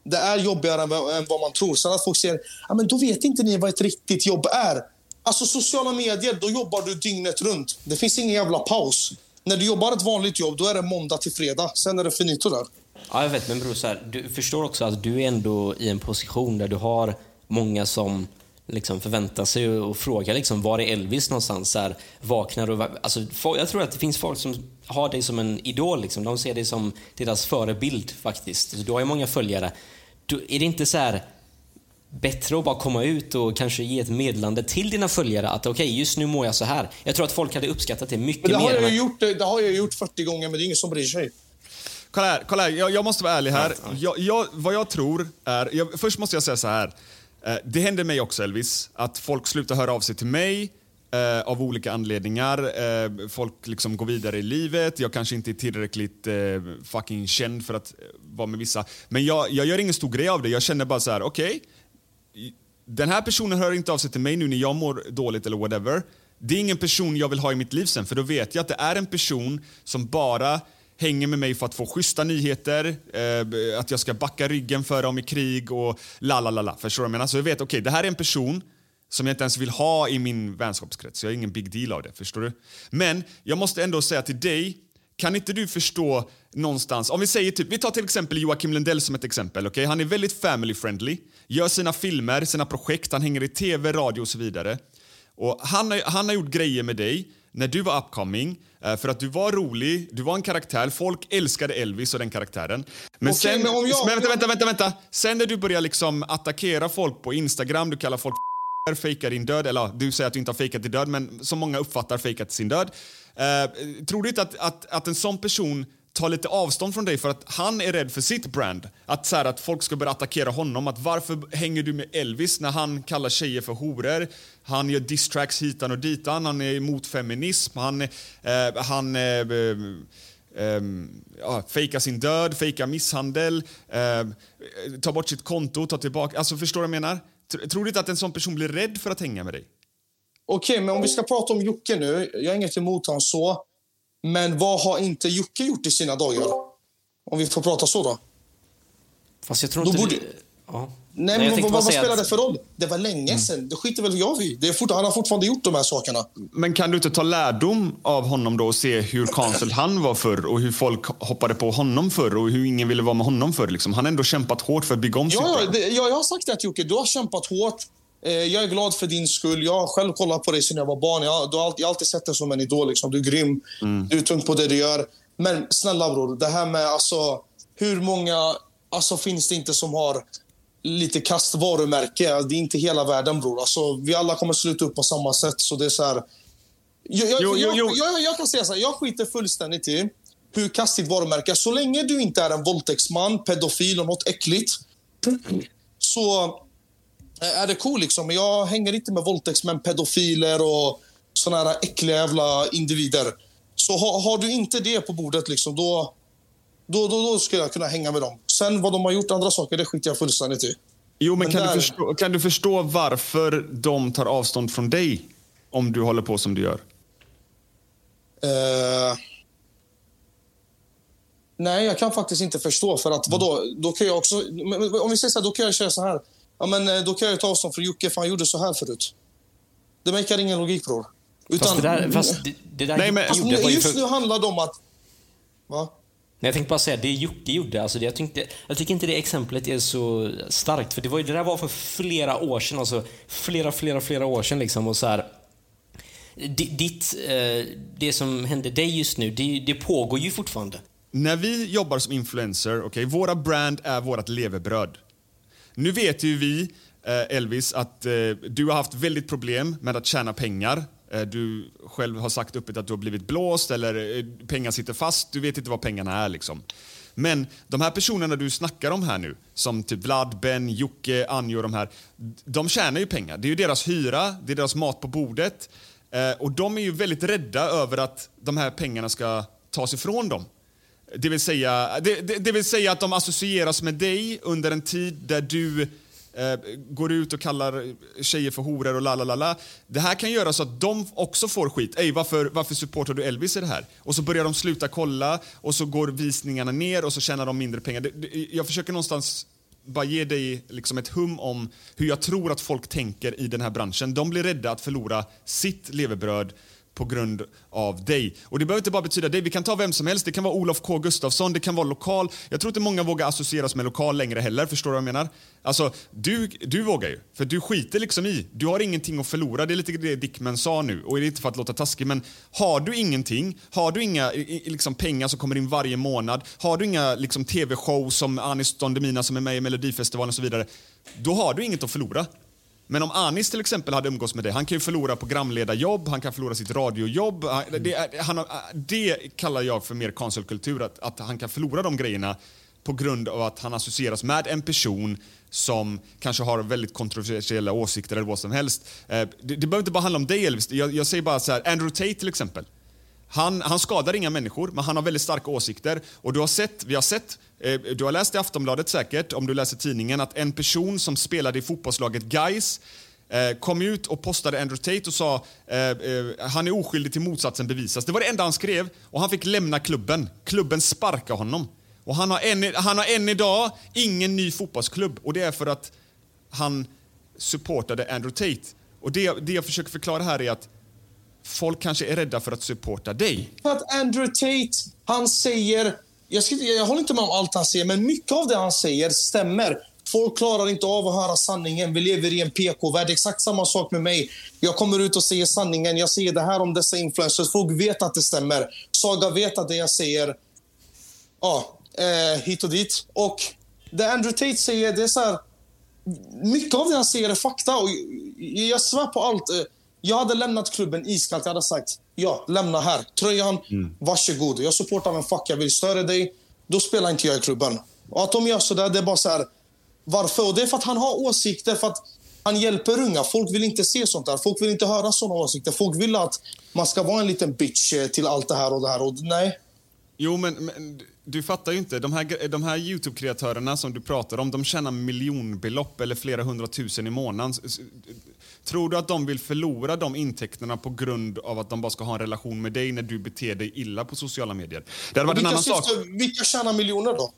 Det är jobbigare än vad, än vad man tror. Sen att folk säger ja, men då vet inte ni vad ett riktigt jobb är. Alltså sociala medier, då jobbar du dygnet runt. Det finns ingen jävla paus. När du jobbar ett vanligt jobb, då är det måndag till fredag. Sen är det finito där. Ja, jag vet, men bror, så här, du förstår också att du är ändå i en position där du har många som liksom förväntar sig och, frågar liksom, var är Elvis någonstans? Så här, vaknar och... Alltså, jag tror att det finns folk som har dig som en idol. Liksom. De ser dig som deras förebild faktiskt. Alltså, du har ju många följare. Du, är det inte så här bättre att bara komma ut och kanske ge ett meddelande till dina följare att okej, just nu mår jag så här. Jag tror att folk hade uppskattat det mycket Men det har, mer. jag än gjort, det har jag gjort 40 gånger, men det är ingen som bryr sig. Kolla här, kolla här. Jag, jag måste vara ärlig här. Jag, jag, vad jag tror är... Jag, först måste jag säga så här. Eh, det händer mig också Elvis, att folk slutar höra av sig till mig eh, av olika anledningar. Eh, folk liksom går vidare i livet, jag kanske inte är tillräckligt eh, fucking känd för att eh, vara med vissa. Men jag, jag gör ingen stor grej av det, jag känner bara så här: okej, den här personen hör inte av sig till mig nu när jag mår dåligt eller whatever. Det är ingen person jag vill ha i mitt liv sen, för då vet jag att det är en person som bara hänger med mig för att få schyssta nyheter, eh, att jag ska backa ryggen för dem i krig och la la la la. Förstår du vad jag menar? Så jag vet, okej, okay, det här är en person som jag inte ens vill ha i min vänskapskrets. Jag har ingen big deal av det, förstår du? Men jag måste ändå säga till dig, kan inte du förstå någonstans, om vi säger typ, vi tar till exempel Joakim Lundell som ett exempel, okay? Han är väldigt family friendly, gör sina filmer, sina projekt, han hänger i tv, radio och så vidare. Och han, har, han har gjort grejer med dig när du var upcoming, eh, för att du var rolig, du var en karaktär, folk älskade Elvis och den karaktären. Men Okej, sen, men om jag- men vänta, vänta, vänta, vänta. Sen när du börjar liksom attackera folk på Instagram, du kallar folk fejkar din död, eller du säger att du inte har fejkat din död, men som många uppfattar fejkat sin död. Eh, tror du inte att, att, att en sån person tar lite avstånd från dig för att han är rädd för sitt brand? Att, så här, att folk ska börja attackera honom. Att varför hänger du med Elvis när han kallar tjejer för horor? Han gör distracks hitan och ditan, han är emot feminism, han, eh, han eh, Um, ja, fejka sin död, fejka misshandel, uh, ta bort sitt konto, ta tillbaka... Alltså förstår du vad jag menar? Tr- Tror du inte att en sån person blir rädd för att hänga med dig? Okej, men om vi ska prata om Jocke nu. Jag har inget emot honom så. Men vad har inte Jocke gjort i sina dagar? Om vi får prata så då. Fast jag tror Då inte... borde- Ja. Nej, men vad, vad spelar att- det för roll? Det var länge sedan. Det skiter väl jag i. Det är fort, han har fortfarande gjort de här sakerna. Men kan du inte ta lärdom av honom då och se hur cancelled han var förr och hur folk hoppade på honom förr och hur ingen ville vara med honom förr? Liksom. Han har ändå kämpat hårt för att bygga om sitt Ja, det, ja, jag har sagt det Jocke. Du har kämpat hårt. Eh, jag är glad för din skull. Jag har själv kollat på dig sedan jag var barn. Jag, du har alltid, jag har alltid sett dig som en idol. Liksom. Du är grym. Du är tung på det du gör. Men snälla bror, det här med alltså, hur många alltså, finns det inte som har lite kast varumärke? Det är inte hela världen bror. Alltså, vi alla kommer sluta upp på samma sätt. Så det är så här... Jag, jag, Jo, jo, jo. Jag, jag, kan säga så här, jag skiter fullständigt i hur kastigt varumärke är. Så länge du inte är en våldtäktsman, pedofil och något äckligt så är det cool. Liksom. Men Jag hänger inte med våldtäktsmän, pedofiler och såna här äckliga jävla individer. Så har, har du inte det på bordet, liksom, då, då, då, då skulle jag kunna hänga med dem. Sen vad de har gjort andra saker, det skiter jag fullständigt i. Jo, men, Men kan, där- du förstå, kan du förstå varför de tar avstånd från dig om du håller på som du gör? Eh, nej, jag kan faktiskt inte förstå. För att vadå, då kan jag också... Om vi säger så här, då kan jag köra så här. Ja, men eh, då kan jag ta avstånd från Jocke, för han gjorde så här förut. Det makar ingen logik, bror. Fast det där, fast det, det där Nej, men- gjorde just för... nu handlar det om att... Va? Nej, jag tänkte bara säga, det Jocke gjorde, alltså det, jag, tänkte, jag tycker inte det exemplet är så starkt. För det, var, det där var för flera år sedan, alltså flera, flera, flera år sedan liksom. Och så här, ditt, eh, det som händer dig just nu, det, det pågår ju fortfarande. När vi jobbar som influencer, okay, våra brand är vårt levebröd. Nu vet ju vi, eh, Elvis, att eh, du har haft väldigt problem med att tjäna pengar. Eh, du själv har sagt öppet att du har blivit blåst eller eh, pengar sitter fast. Du vet inte vad pengarna är. liksom. Men de här personerna du snackar om här nu, som typ Vlad, Ben, Jocke, Anjo och de här, de tjänar ju pengar. Det är ju deras hyra, det är deras mat på bordet. Eh, och de är ju väldigt rädda över att de här pengarna ska tas ifrån dem. Det vill, säga, det, det, det vill säga att de associeras med dig under en tid där du Eh, går ut och kallar tjejer för horor och la la la la. Det här kan göra så att de också får skit. Ej, varför, varför supportar du Elvis i det här? Och så börjar de sluta kolla och så går visningarna ner och så tjänar de mindre pengar. Det, det, jag försöker någonstans bara ge dig liksom ett hum om hur jag tror att folk tänker i den här branschen. De blir rädda att förlora sitt levebröd på grund av dig. Och det behöver inte bara betyda dig. Vi kan ta vem som helst. Det kan vara Olof K Gustafsson, det kan vara lokal. Jag tror inte många vågar associeras med lokal längre heller. Förstår du vad jag menar? Alltså, du, du vågar ju. För du skiter liksom i. Du har ingenting att förlora. Det är lite det Dickman sa nu. Och det är inte för att låta taskig, men har du ingenting, har du inga liksom, pengar som kommer in varje månad, har du inga liksom, tv-show som Anis Don Demina som är med i Melodifestivalen och så vidare, då har du inget att förlora. Men om Anis till exempel hade umgås med dig, han kan ju förlora programledarjobb, han kan förlora sitt radiojobb. Han- Det, han, det kallar jag för mer cancelkultur, att, att han kan förlora de grejerna på grund av att han associeras med en person som kanske har väldigt kontroversiella åsikter eller vad som helst. Eh, det, det behöver inte bara handla om dig Elvis. Jag, jag säger bara så här, Andrew Tate till exempel. Han, han skadar inga människor, men han har väldigt starka åsikter. Och du har sett, vi har sett, eh, du har läst i Aftonbladet säkert, om du läser tidningen, att en person som spelade i fotbollslaget Guys eh, kom ut och postade Andrew Tate och sa eh, eh, han är oskyldig till motsatsen bevisas. Det var det enda han skrev och han fick lämna klubben. Klubben sparkade honom. Och han har, än, han har än idag ingen ny fotbollsklubb och det är för att han supportade Andrew Tate. Och det, det jag försöker förklara här är att folk kanske är rädda för att supporta dig. För att Andrew Tate, han säger... Jag, ska, jag håller inte med om allt han säger, men mycket av det han säger stämmer. Folk klarar inte av att höra sanningen. Vi lever i en PK-värld. Exakt samma sak med mig. Jag kommer ut och säger sanningen. Jag säger det här om dessa influencers. Folk vet att det stämmer. Saga vet att det jag säger... Ja, eh, hit och dit. Och det Andrew Tate säger, det är så här... Mycket av det han säger är fakta. Och jag svär på allt. Eh, jag hade lämnat klubben iskallt. Jag hade sagt ja, lämna här. Tröjan, mm. varsågod. Jag supportar vem fuck jag vill. Större dig, då spelar inte jag i klubben. Och att de gör sådär, det är bara så här... Varför? Och det är för att han har åsikter. För att han hjälper unga. Folk vill inte se sånt där. Folk vill inte höra såna åsikter. Folk vill att man ska vara en liten bitch till allt det här och det här. Och nej. Jo, men, men du fattar ju inte. De här, de här Youtube-kreatörerna som du pratar om, de tjänar miljonbelopp eller flera hundratusen i månaden. Tror du att de vill förlora de intäkterna på grund av att de bara ska ha en relation med dig när du beter dig illa på sociala medier? Det hade varit en annan sak. Vilka tjänar miljoner då?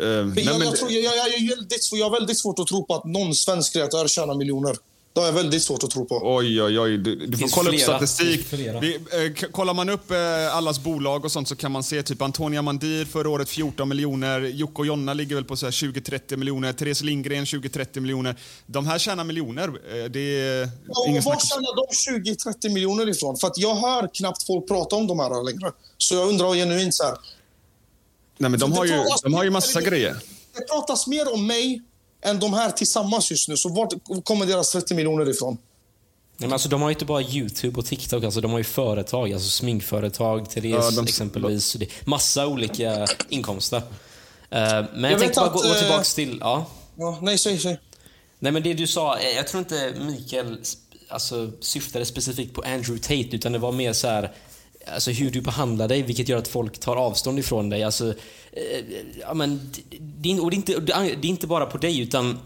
Uh, jag, nej, jag, tror, jag, jag, jag, jag har väldigt svårt att tro på att någon svensk kreatör tjänar miljoner. Det har jag väldigt svårt att tro på. Oj, oj, oj. Du, du får kolla flera. upp statistik. Vi, eh, kollar man upp eh, allas bolag och sånt så kan man se typ Antonia Mandir förra året 14 miljoner. Jocke och Jonna ligger väl på 20-30 miljoner. Therese Lindgren 20-30 miljoner. De här tjänar miljoner. Eh, det är ja, ingen Var tjänar de 20-30 miljoner ifrån? För att jag hör knappt folk prata om de här längre. Så jag undrar genuint så här. Nej, men de har, ju, de har ju massa grejer. Det pratas mer om mig än de här tillsammans just nu. Så vart kommer deras 30 miljoner ifrån? Nej, men alltså, de har ju inte bara Youtube och TikTok, alltså, de har ju företag. Alltså sminkföretag, Therese ja, de... exempelvis. Massa olika inkomster. Uh, men jag, jag tänkte bara att, gå, gå tillbaka till... Ja. ja nej, säg, säg. Nej, men det du sa, jag tror inte Mikael alltså, syftade specifikt på Andrew Tate, utan det var mer så här, alltså hur du behandlar dig, vilket gör att folk tar avstånd ifrån dig. Alltså, eh, ja, men, det, och det, är inte, det är inte bara på dig, utan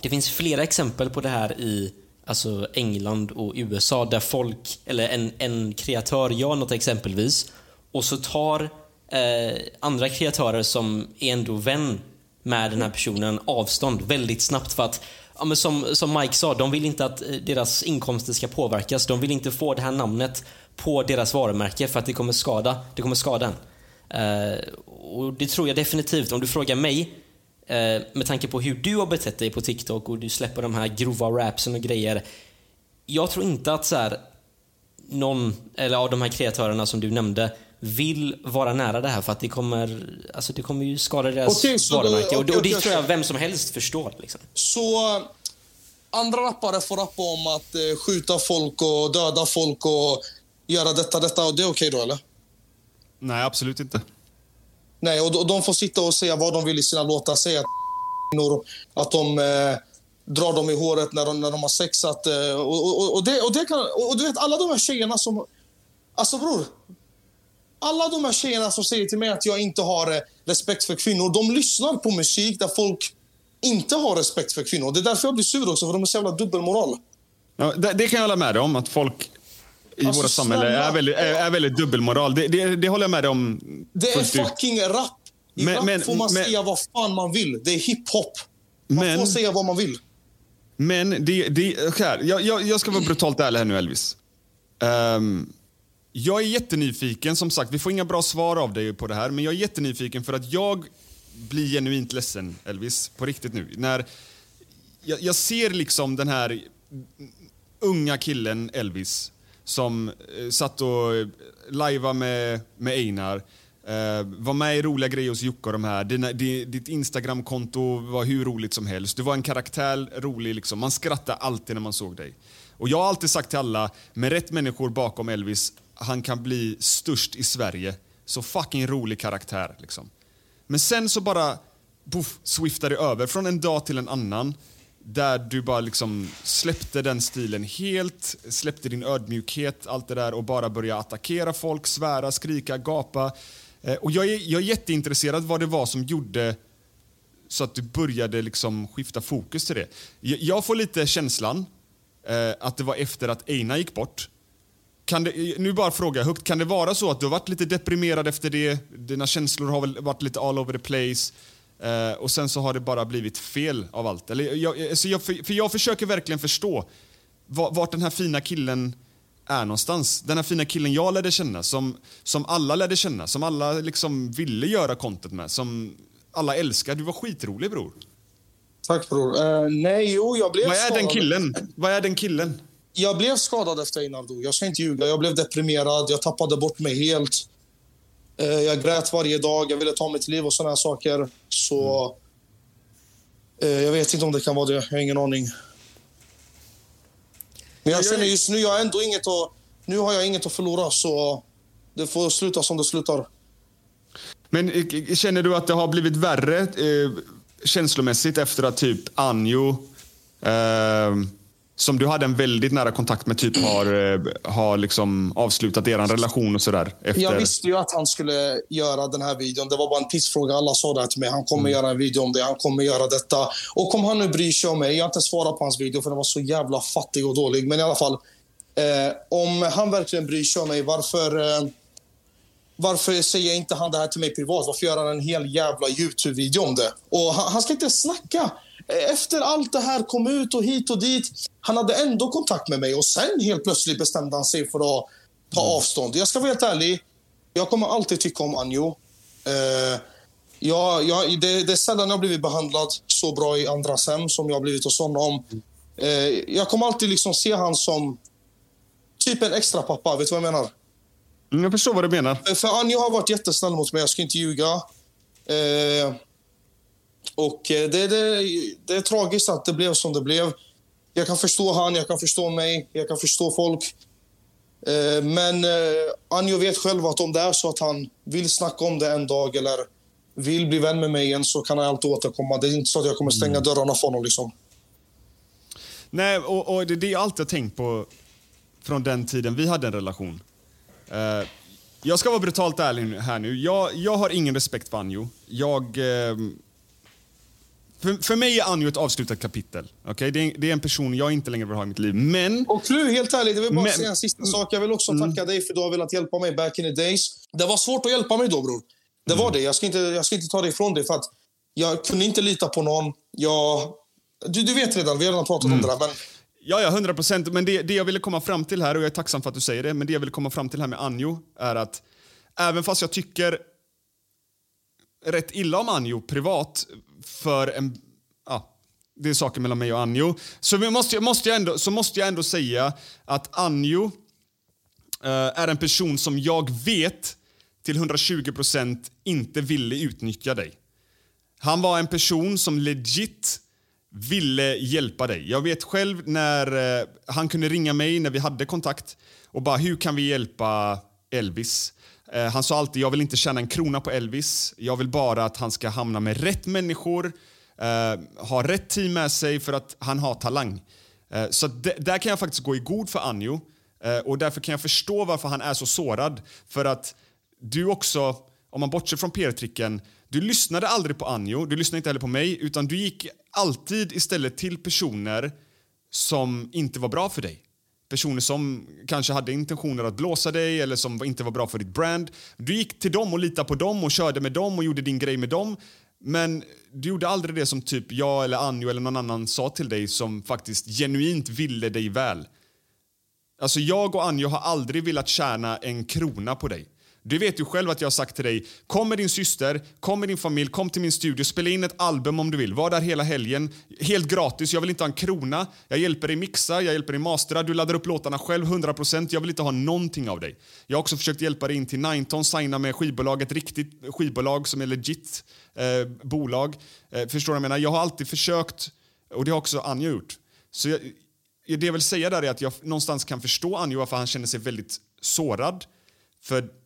det finns flera exempel på det här i alltså England och USA där folk, eller en, en kreatör gör något exempelvis och så tar eh, andra kreatörer som är ändå vän med den här personen avstånd väldigt snabbt för att ja, men som, som Mike sa, de vill inte att eh, deras inkomster ska påverkas. De vill inte få det här namnet på deras varumärke för att det kommer skada, det kommer skada en. Uh, och det tror jag definitivt. Om du frågar mig, uh, med tanke på hur du har betett dig på TikTok och du släpper de här grova rapsen och grejer. Jag tror inte att så här, någon, eller av de här kreatörerna som du nämnde, vill vara nära det här för att det kommer, alltså det kommer ju skada deras okay, varumärke. Okay, och, det, tror jag vem som helst förstår. Liksom. Så andra rappare får rappa om att eh, skjuta folk och döda folk och göra detta, detta och det är okej okay då eller? Nej, absolut inte. Nej, och de får sitta och säga vad de vill i sina låtar. Säga att, att de eh, drar dem i håret när de, när de har sex. Att, eh, och, och, och, det, och, det kan, och du vet, alla de här tjejerna som... Alltså bror. Alla de här tjejerna som säger till mig att jag inte har eh, respekt för kvinnor, de lyssnar på musik där folk inte har respekt för kvinnor. Det är därför jag blir sur också, för de är så jävla dubbelmoral. Ja, det, det kan jag hålla med dig om, att folk i alltså, våra samhälle är väldigt, är, är väldigt dubbelmoral. Det, det, det, håller jag med om. Det är fucking ut. rap. I men, rap men, får man men, säga vad fan man vill. Det är hiphop. Man men, får säga vad man vill. Men det, det, här, jag, jag, jag ska vara brutalt ärlig här nu Elvis. Um, jag är jättenyfiken, som sagt, vi får inga bra svar av dig på det här, men jag är jättenyfiken för att jag blir genuint ledsen, Elvis, på riktigt nu. När jag, jag ser liksom den här unga killen Elvis som eh, satt och eh, lajvade med, med Einar. Uh, var med i roliga grejer hos Jocke och de här. Dina, di, ditt Instagramkonto var hur roligt som helst. Du var en karaktär, rolig liksom. Man skrattade alltid när man såg dig. Och jag har alltid sagt till alla, med rätt människor bakom Elvis, han kan bli störst i Sverige. Så fucking rolig karaktär liksom. Men sen så bara poff, swiftade det över från en dag till en annan där du bara liksom släppte den stilen helt, släppte din ödmjukhet, allt det där och bara började attackera folk, svära, skrika, gapa. Eh, och jag är, jag är jätteintresserad vad det var som gjorde så att du började liksom skifta fokus till det. Jag, jag får lite känslan eh, att det var efter att Eina gick bort. Kan det, eh, nu bara fråga högt, kan det vara så att du har varit lite deprimerad efter det? Dina känslor har väl varit lite all over the place? Eh, och sen så har det bara blivit fel av allt. Eller, jag, alltså jag, för, för jag försöker verkligen förstå vart, den här fina killen är någonstans. Den här fina killen jag lärde känna, som, som alla lärde känna, som alla liksom ville göra content med, som alla älskar. Du var skitrolig bror. Tack bror. Uh, nej, jo, jag blev Vad är den killen? Vad är den killen? Jag blev skadad efter Einar. Jag ska inte ljuga. Jag blev deprimerad. Jag tappade bort mig helt. Uh, jag grät varje dag. Jag ville ta mitt liv och såna saker. Så... Uh, jag vet inte om det kan vara det. Jag har ingen aning. Men jag känner just nu, jag har ändå inget att... Nu har jag inget att förlora, så det får sluta som det slutar. Men eh, känner du att det har blivit värre eh, känslomässigt efter att typ Anjo, eh, som du hade en väldigt nära kontakt med, typ har, eh, har liksom avslutat er relation och sådär? Efter... Jag visste ju att han skulle göra den här videon. Det var bara en tidsfråga. Alla sa det till mig. Han kommer mm. göra en video om det. Han kommer göra detta. Och om han nu bryr sig om mig. Jag har inte svarat på hans video för den var så jävla fattig och dålig. Men i alla fall. Eh, om han verkligen bryr sig om mig, varför... Eh, varför säger inte han det här till mig privat? Varför gör han en hel jävla Youtube-video om det? Och han, han, ska inte snacka. Efter allt det här kom ut och hit och dit. Han hade ändå kontakt med mig och sen helt plötsligt bestämde han sig för att ta mm. avstånd. Jag ska vara helt ärlig. Jag kommer alltid tycka om Anjo. Eh, ja, ja, det, det är sällan jag blivit behandlad så bra i andras hem som jag blivit hos honom. Eh, jag kommer alltid liksom se han som typ en extra pappa. Vet du vad jag menar? Mm, jag förstår vad du menar. För Anja har varit jättesnäll mot mig, jag ska inte ljuga. Eh, och eh, det, det, det är tragiskt att det blev som det blev. Jag kan förstå han, jag kan förstå mig, jag kan förstå folk. Eh, men eh, Anjo vet själv att om det är så att han vill snacka om det en dag eller vill bli vän med mig igen så kan han alltid återkomma. Det är inte så att jag kommer stänga mm. dörrarna för honom. Liksom. Nej, och, och det är det jag alltid har tänkt på från den tiden vi hade en relation. Uh, jag ska vara brutalt ärlig här nu. Jag, jag har ingen respekt för Anjo. Jag... Uh, för, för mig är Anjo ett avslutat kapitel. Okay? Det, är, det är en person jag inte längre vill ha i mitt liv. Men... Och nu, helt ärligt, jag vill bara men, säga en sista sak. Jag vill också mm. tacka dig för att du har velat hjälpa mig back in the days. Det var svårt att hjälpa mig då, bror. Det mm. var det. Jag ska, inte, jag ska inte ta det ifrån dig. För att jag kunde inte lita på någon. Jag... Du, du vet redan, vi har redan pratat mm. om det där. Men Ja, ja, 100 procent. Men det, det jag ville komma fram till här, och jag är tacksam för att du säger det, men det jag ville komma fram till här med Anjo är att även fast jag tycker rätt illa om Anjo privat för en... Ja, det är saker mellan mig och Anjo. Så, måste, måste jag ändå, så måste jag ändå säga att Anjo uh, är en person som jag vet till 120 procent inte ville utnyttja dig. Han var en person som legit ville hjälpa dig. Jag vet själv när eh, han kunde ringa mig när vi hade kontakt och bara hur kan vi hjälpa Elvis? Eh, han sa alltid jag vill inte tjäna en krona på Elvis. Jag vill bara att han ska hamna med rätt människor, eh, ha rätt team med sig för att han har talang. Eh, så där kan jag faktiskt gå i god för Anjo eh, och därför kan jag förstå varför han är så sårad. För att du också, om man bortser från PR-tricken, du lyssnade aldrig på Anjo, du lyssnade inte heller på mig, utan du gick alltid istället till personer som inte var bra för dig. Personer som kanske hade intentioner att blåsa dig eller som inte var bra för ditt brand. Du gick till dem och litade på dem och körde med dem och gjorde din grej med dem. Men du gjorde aldrig det som typ jag eller Anjo eller någon annan sa till dig som faktiskt genuint ville dig väl. Alltså jag och Anjo har aldrig velat tjäna en krona på dig. Du vet ju själv att jag har sagt till dig, kom med din syster, kom med din familj, kom till min studio, spela in ett album om du vill. Var där hela helgen, helt gratis, jag vill inte ha en krona. Jag hjälper dig mixa, jag hjälper dig mastra, du laddar upp låtarna själv 100%, jag vill inte ha någonting av dig. Jag har också försökt hjälpa dig in till Nineton, signa med skivbolag, ett riktigt skivbolag som är legit eh, bolag. Eh, förstår du vad jag menar? Jag har alltid försökt, och det har också Anja gjort. Så jag, det jag vill säga där är att jag någonstans kan förstå Anjo varför han känner sig väldigt sårad. För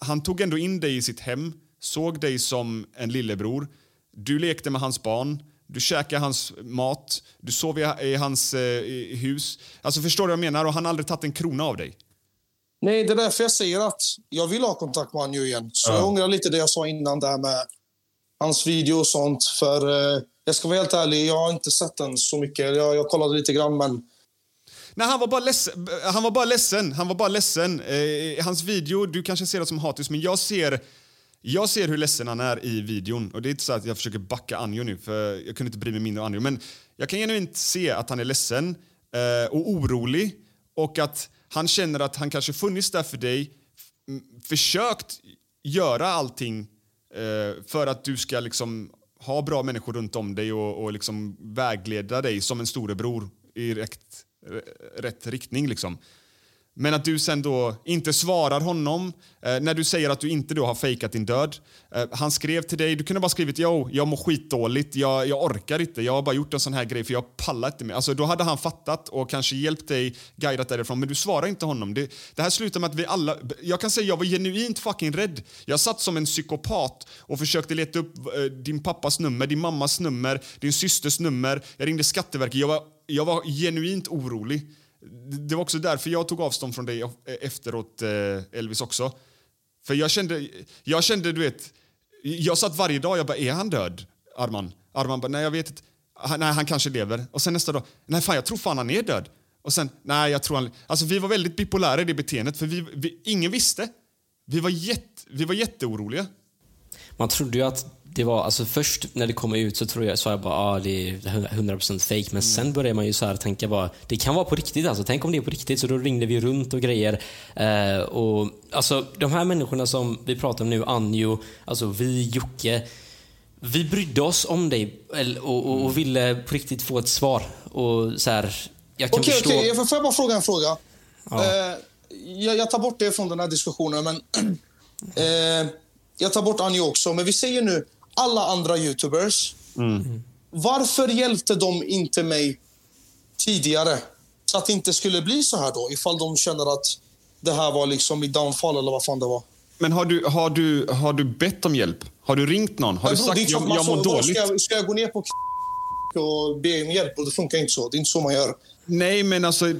han tog ändå in dig i sitt hem såg dig som en lillebror. Du lekte med hans barn, du käkade hans mat, du sov i, i hans eh, hus. Alltså förstår du vad jag menar? Och han har aldrig tagit en krona av dig. Nej, det är därför jag säger att jag vill ha kontakt med honom nu igen. Så jag ångrar lite det jag sa innan där med hans video och sånt. För eh, jag ska vara helt ärlig, jag har inte sett den så mycket. Jag, jag kollade lite grann, men Nej, han var bara ledsen. Han var bara ledsen. Han var bara ledsen. Eh, hans video, du kanske ser det som hatisk, men jag ser, jag ser hur ledsen han är i videon. Och det är inte så att jag försöker backa Anjo nu, för jag kunde inte bry mig mindre om Anjo. Men jag kan genuint se att han är ledsen eh, och orolig och att han känner att han kanske funnits där för dig, försökt göra allting eh, för att du ska liksom ha bra människor runt om dig och, och liksom vägleda dig som en storebror i rätt, Eh, rätt riktning. Liksom. Men att du sen då inte svarar honom eh, när du säger att du inte då har fejkat din död. Eh, han skrev till dig, du kunde bara skrivit jo, jag mår skitdåligt, jag, jag orkar inte, jag har bara gjort en sån här grej för jag pallar inte mer. Alltså, då hade han fattat och kanske hjälpt dig, guidat därifrån, men du svarar inte honom. Det, det här slutar med att vi alla, jag kan säga jag var genuint fucking rädd. Jag satt som en psykopat och försökte leta upp eh, din pappas nummer, din mammas nummer, din systers nummer. Jag ringde Skatteverket, jag var, jag var genuint orolig. Det var också därför jag tog avstånd från dig e- efteråt, eh, Elvis också. För jag kände, jag kände, du vet, jag satt varje dag jag bara, är han död, Arman? Arman bara, nej jag vet inte. Han, nej, han kanske lever. Och sen nästa dag, nej fan jag tror fan han är död. Och sen, nej jag tror han... Alltså vi var väldigt bipolära i det beteendet för vi, vi, ingen visste. Vi var, jätte, vi var jätteoroliga. Man trodde ju att det var, alltså först när det kom ut så tror jag, sa jag bara ah, det är 100% fake men sen började man ju så här tänka bara, det kan vara på riktigt alltså. Tänk om det är på riktigt. Så då ringde vi runt och grejer. Eh, och alltså de här människorna som vi pratar om nu, Anjo, alltså vi, Jocke. Vi brydde oss om dig och, och, och ville på riktigt få ett svar. Och så här, jag kan Okej, förstå... okej. Får får jag bara fråga en fråga? Ja. Eh, jag, jag tar bort det från den här diskussionen, men... eh, jag tar bort Anjo också, men vi säger nu alla andra youtubers. Varför hjälpte de inte mig tidigare? Så att det inte skulle bli så här då, ifall de känner att det här var liksom mitt downfall eller vad fan det var. Men har du, har du, har du bett om hjälp? Har du ringt någon? Har du Men bro, sagt jag, jag mår dåligt? Ska jag, ska jag gå ner på och be om hjälp? Och det funkar inte så. Det är inte så man gör. Nej, men alltså,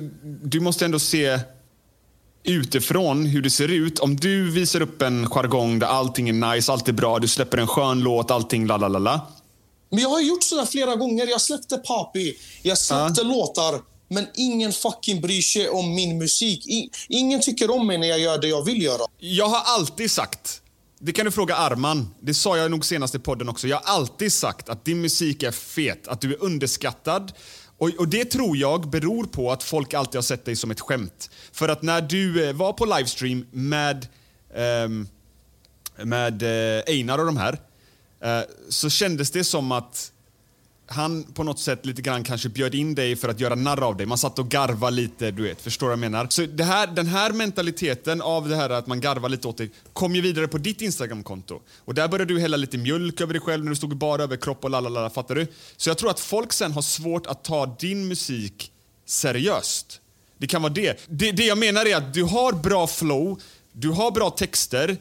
du måste ändå se utifrån hur det ser ut. Om du visar upp en jargong där allting är nice, allt är bra, du släpper en skön låt, allting la la la la. Men jag har gjort sådär flera gånger. Jag släppte Papi, jag släppte låtar, men ingen fucking bryr sig om min musik. I, ingen tycker om mig när jag gör det jag vill göra. Jag har alltid sagt, det kan du fråga Arman, det sa jag nog senast i podden också. Jag har alltid sagt att din musik är fet, att du är underskattad. Och, och det tror jag beror på att folk alltid har sett dig som ett skämt. För att när du eh, var på livestream med, ehm, med eh, Einar och de här, eh, så kändes det som att han på något sätt lite grann kanske bjöd in dig för att göra narr av dig. Man satt och garva lite, du vet. Förstår vad jag menar? Så det här, den här mentaliteten av det här att man garvar lite åt dig kom ju vidare på ditt Instagramkonto. Och där började du hälla lite mjölk över dig själv när du stod bara över kropp och lalala, fattar du? Så jag tror att folk sen har svårt att ta din musik seriöst. Det kan vara det. Det, det jag menar är att du har bra flow, du har bra texter,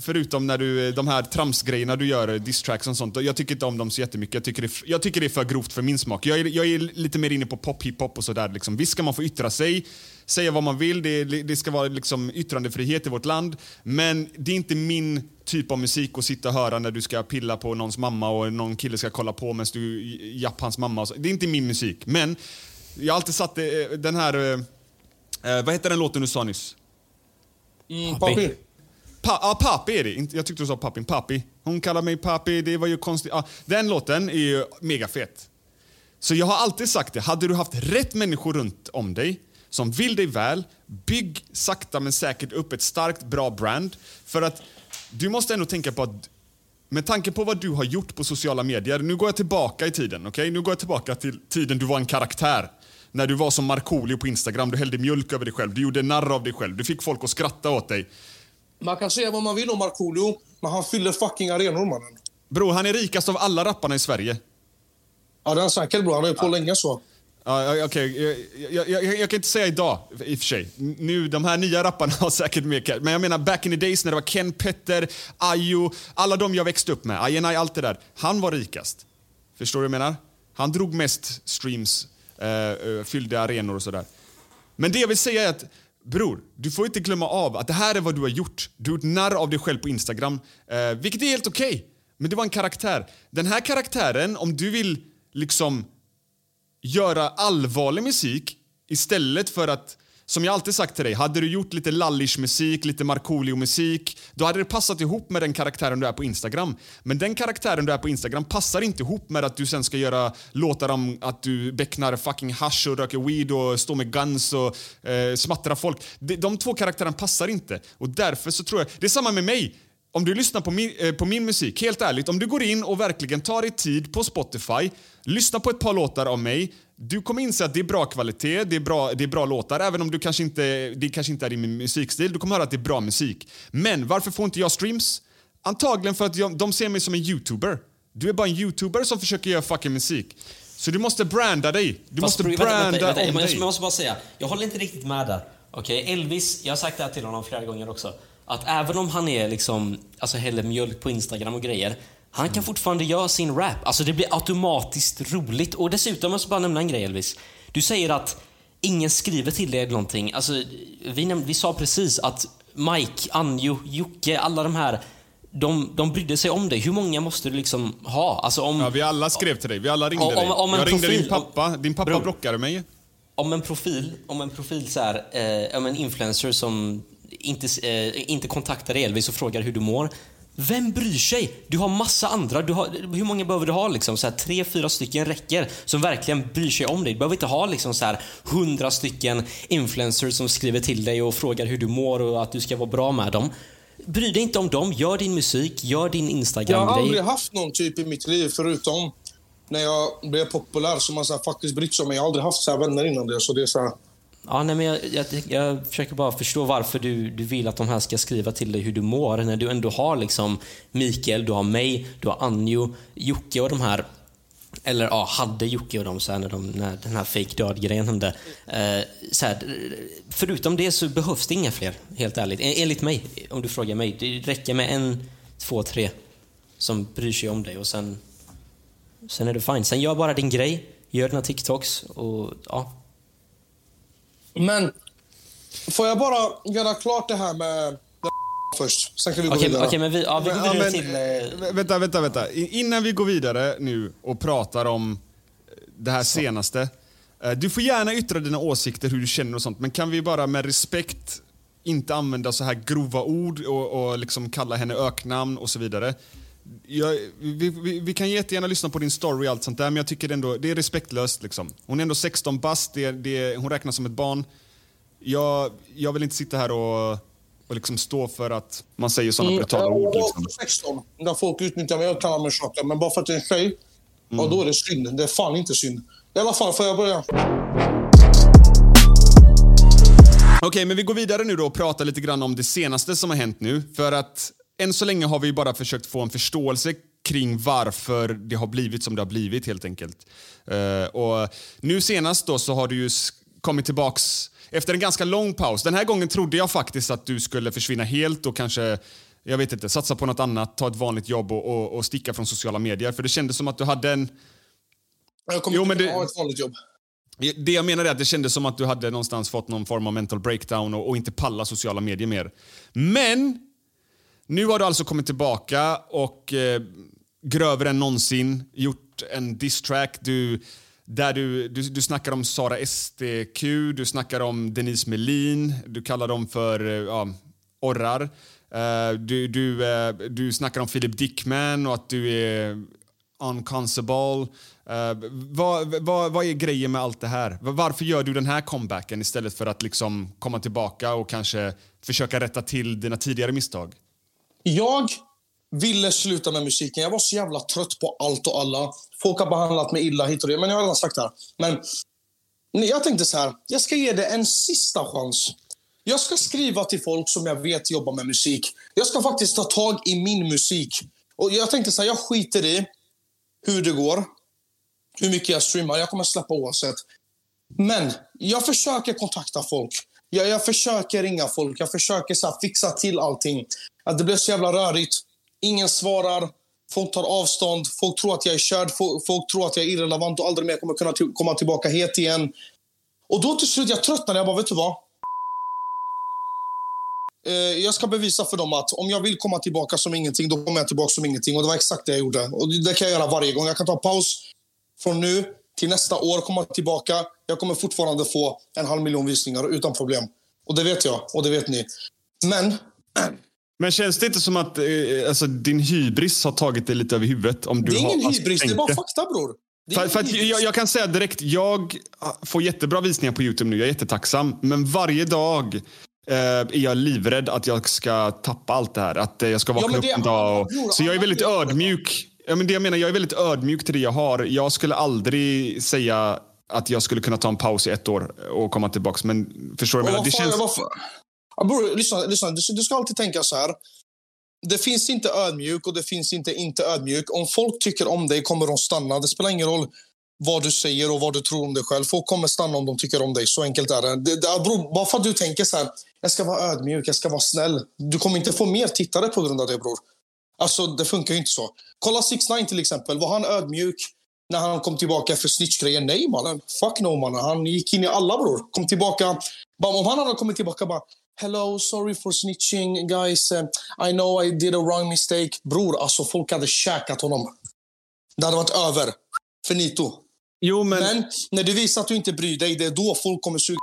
förutom när du, de här tramsgrejerna du gör, eh, diss-tracks och sånt. Jag tycker inte om dem så jättemycket. Jag tycker det, är jag tycker det är för grovt för min smak. Jag är, jag är lite mer inne på pop, hiphop och sådär. Liksom. Visst ska man få yttra sig, säga vad man vill. Det, det ska vara liksom yttrandefrihet i vårt land. Men det är inte min typ av musik att sitta och höra när du ska pilla på någons mamma och någon kille ska kolla på medan du japp hans mamma. Och så. Det är inte min musik. Men jag har alltid satt eh, den här... eh, Eh, vad heter den låten du sa nyss? Mm, papi. Pa, ja, Papi är det. Jag tyckte du sa Papi. Pappi. Hon kallar mig Papi. Det var ju konstigt. Ah, den låten är ju megafet. Så jag har alltid sagt det. Hade du haft rätt människor runt om dig som vill dig väl, bygg sakta men säkert upp ett starkt, bra brand. För att du måste ändå tänka på att med tanke på vad du har gjort på sociala medier, nu går jag tillbaka i tiden, okej? Nu går jag tillbaka till tiden du var en karaktär. När du var som Markoolio på Instagram, du hällde mjölk över dig själv, du gjorde narr av dig själv, du fick folk att skratta åt dig. Man kan säga vad man vill om Markoolio, men han fyller fucking arenor, mannen. Bro, han är rikast av alla rapparna i Sverige. Ja, det är säkert, bro. Han ju på länge så. Ja, ja, okej. Jag, jag, jag, jag kan inte säga idag, i och för sig. Nu, de här nya rapparna har säkert mer cash. Men jag menar back in the days när det var Ken Petter, Ayo, alla de jag växte upp med, INI, allt det där. Han var rikast. Förstår du vad jag menar? Han drog mest streams, eh, eh, fyllde arenor och sådär. Men det jag vill säga är att Bror, du får inte glömma av att det här är vad du har gjort. Du har gjort narr av dig själv på Instagram, eh, vilket är helt okej. Men det var en karaktär. Den här karaktären, om du vill liksom göra allvarlig musik istället för att som jag alltid sagt till dig, hade du gjort lite lallish musik, lite Markoolio-musik, då hade det passat ihop med den karaktären du är på Instagram. Men den karaktären du är på Instagram passar inte ihop med att du sen ska göra låtar om att du becknar fucking hash och röker weed och står med guns och eh, smattrar folk. De, de två karaktärerna passar inte. Och därför så tror jag, det är samma med mig. Om du lyssnar på min, eh, på min musik, helt ärligt, om du går in och verkligen tar dig tid på Spotify, lyssna på ett par låtar av mig, du kommer inse att det är bra kvalitet, det är bra, det är bra låtar, även om du kanske inte, det kanske inte är din musikstil. Du kommer höra att det är bra musik. Men varför får inte jag streams? Antagligen för att jag, de ser mig som en youtuber. Du är bara en youtuber som försöker göra fucking musik. Så du måste branda dig. Du Fast måste branda vänta, vänta, vänta, om jag, dig. jag måste bara säga, jag håller inte riktigt med där. Okej, Elvis, jag har sagt det här till honom flera gånger också. Att även om han är liksom, alltså häller mjölk på Instagram och grejer. Han kan fortfarande göra sin rap. Alltså det blir automatiskt roligt. Och dessutom, jag måste bara nämna en grej Elvis. Du säger att ingen skriver till dig eller någonting. Alltså, vi, näm- vi sa precis att Mike, Anjo, Jocke, alla de här de, de brydde sig om dig. Hur många måste du liksom ha? Alltså om, Ja, vi alla skrev till dig. Vi alla ringde Om- dig. om- om jag ringde profil- din pappa. Din pappa Bror. blockade mig. om en profil, om en profil så här, eh, om en influencer som inte, eh, inte kontaktar dig Elvis och frågar hur du mår. Vem bryr sig? Du har massa andra. Du har, hur många behöver du ha? Liksom? Så här, tre, fyra stycken räcker som verkligen bryr sig om dig. Du behöver inte ha liksom, så här, hundra stycken influencers som skriver till dig och frågar hur du mår och att du ska vara bra med dem. Bry dig inte om dem. Gör din musik, gör din Jag har aldrig haft någon typ i mitt liv förutom när jag blev populär som har så här faktiskt brytt sig om mig. Jag har aldrig haft så här vänner innan det. Så det är så här, Ja, nej, men jag, jag, jag försöker bara förstå varför du, du vill att de här ska skriva till dig hur du mår när du ändå har liksom Mikael, du har mig, du har Anjo, Jocke och de här eller ja, hade Jocke och dem så här, när, de, när den här fake död-grejen hände. Eh, så här, förutom det så behövs det inga fler, helt ärligt. En- Enligt mig, om du frågar mig. Det räcker med en, två, tre som bryr sig om dig och sen, sen är det fine. Sen gör bara din grej, gör dina TikToks och ja, men får jag bara göra klart det här med först? Sen kan vi gå Okej, vidare. okej, men vi, ja, vi går vidare men, till... eh, Eh, Vänta, vänta, vänta. I- Innan vi går vidare nu och pratar om eh, det här senaste. eh, Du får gärna yttra dina åsikter, hur du känner och sånt, men kan vi bara med respekt inte använda så här grova ord och, och liksom kalla henne öknamn och så vidare. Jag, vi, vi, vi kan jättegärna lyssna på din story och allt sånt där, men jag tycker ändå, det är respektlöst. Liksom. Hon är ändå 16 bast, det, det, hon räknas som ett barn. Jag, jag vill inte sitta här och, och liksom stå för att man säger sådana brutala jag ord. Liksom. också 16, där folk utnyttjar mig och kallar mig tjock. Men bara för att det är en tjej, ja, då är det synd. Det är fan inte synd. I alla fall, får jag börja? Okej, men vi går vidare nu då och pratar lite grann om det senaste som har hänt nu. För att än så länge har vi bara försökt få en förståelse kring varför det har blivit som det har blivit helt enkelt. Eh, och nu senast då så har du ju kommit tillbaks efter en ganska lång paus. Den här gången trodde jag faktiskt att du skulle försvinna helt och kanske jag vet inte, satsa på något annat, ta ett vanligt jobb och, och, och sticka från sociala medier. För det kändes som att du hade en... Jag kommer Jo, inte det- ha ett vanligt jobb. Det jag menar är att det kändes som att du hade någonstans fått någon form av mental breakdown och, och inte palla sociala medier mer. Men nu har du alltså kommit tillbaka och eh, grövre än någonsin gjort en diss-track du, där du, du, du snackar om Sara STQ, du snackar om Denise Melin, du kallar dem för eh, ja, orrar. Uh, du, du, uh, du snackar om Philip Dickman och att du är unconsable. Uh, eh, vad, vad, vad är grejen med allt det här? Varför gör du den här comebacken istället för att liksom komma tillbaka och kanske försöka rätta till dina tidigare misstag? Jag ville sluta med musiken. Jag var så jävla trött på allt och alla. Folk har behandlat mig illa hit och det. Men jag har redan sagt det här. Men jag tänkte så här. Jag ska ge det en sista chans. Jag ska skriva till folk som jag vet jobbar med musik. Jag ska faktiskt ta tag i min musik. Och jag tänkte så här, jag skiter i hur det går. Hur mycket jag streamar. Jag kommer släppa oavsett. Men jag försöker kontakta folk. Jag, jag försöker ringa folk. Jag försöker så här, fixa till allting. Att det blev så jävla rörigt. Ingen svarar. Folk tar avstånd. Folk tror att jag är körd. Folk, folk tror att jag är irrelevant och aldrig mer kommer kunna till, komma tillbaka het igen. Och då till slut jag tröttnade. Jag bara, vet du vad? Eh, jag ska bevisa för dem att om jag vill komma tillbaka som ingenting, då kommer jag tillbaka som ingenting. Och det var exakt det jag gjorde. Och det kan jag göra varje gång. Jag kan ta paus från nu till nästa år, komma tillbaka. Jag kommer fortfarande få en halv miljon visningar utan problem. Och det vet jag, och det vet ni. Men... Men känns det inte som att eh, alltså, din hybris har tagit dig lite över huvudet? Om du det är ingen har, alltså, hybris, det är bara fakta bror. För, för jag, jag kan säga direkt, jag får jättebra visningar på Youtube nu. Jag är jättetacksam. Men varje dag eh, är jag livrädd att jag ska tappa allt det här. Att eh, jag ska vakna men upp en dag. Och, bror, så jag är väldigt ödmjuk. Ja, men det jag, menar, jag är väldigt ödmjuk till det jag har. Jag skulle aldrig säga att jag skulle kunna ta en paus i ett år och komma tillbaka. Men förstår du? vad menar? Det känns... vad fan- Ja, bror, lyssna, lyssna. Du, du ska alltid tänka så här. Det finns inte ödmjuk och det finns inte inte ödmjuk. Om folk tycker om dig kommer de stanna. Det spelar ingen roll vad du säger och vad du tror om dig själv. Folk kommer stanna om de tycker om dig. Så enkelt är det. det, det bror, bara för att du tänker så här. Jag ska vara ödmjuk, jag ska vara snäll. Du kommer inte få mer tittare på grund av det, bror. Alltså, det funkar ju inte så. Kolla 6 9 till exempel. Var han ödmjuk när han kom tillbaka för snitchgrejen? Nej, mannen. Fuck no, mannen. Han gick in i alla, bror. Kom tillbaka. Bara, om han hade kommit tillbaka bara... Hello, sorry for snitching, guys. Uh, I know I did a wrong mistake. Bror, alltså folk hade käkat honom. Det hade varit över. Finito. Jo, men... Men när du visar att du inte bryr dig, det är då folk kommer suga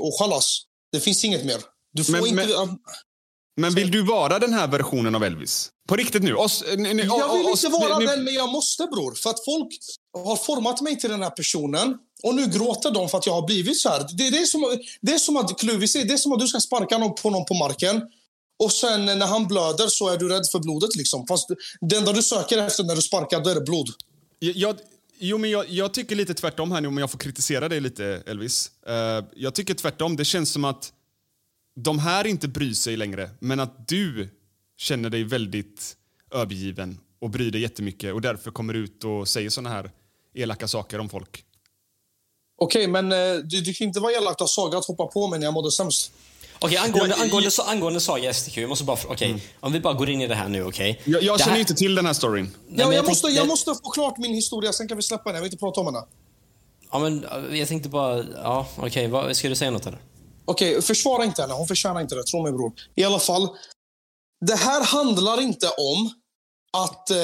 och chalas. Det finns inget mer. Du får Men- inte... men- Men vill du vara den här versionen av Elvis? På riktigt nu? Oss, Jag vill inte vara den, men jag måste bror. För att folk har format mig till den här personen. Och nu gråter de för att jag har blivit så här. Det, det, är, som, det är som att Kluvis det är som att du ska sparka någon på någon på marken. Och sen när han blöder så är du rädd för blodet. Liksom. Fast det enda du söker efter när du sparkar, då är det blod. Jag, jag, jo, men jag, jag tycker lite tvärtom här nu, om jag får kritisera dig lite, Elvis. Uh, jag tycker tvärtom. Det känns som att de här inte bryr sig längre, men att du känner dig väldigt övergiven och bryr dig jättemycket och därför kommer ut och säger såna här elaka saker om folk. Okej, men eh, du, du kan inte vara elakt och Saga att hoppa på mig när jag mådde sämst. Okej, angående, Jag- angående, angående Saga STQ, jag måste bara... Okej, om vi bara går in i det här nu, okej? Jag, jag Det känner här- inte till den här storyn. Nej, Ja, men jag, måste, jag måste få klart min historia, sen kan vi släppa den. Jag vill inte prata om henne. Ja, men äh, jag tänkte bara... Ja, okej. vad ska du säga något eller? Okej, försvara inte henne. Hon förtjänar inte det. Tro mig, bror. I alla fall. Det här handlar inte om att, eh,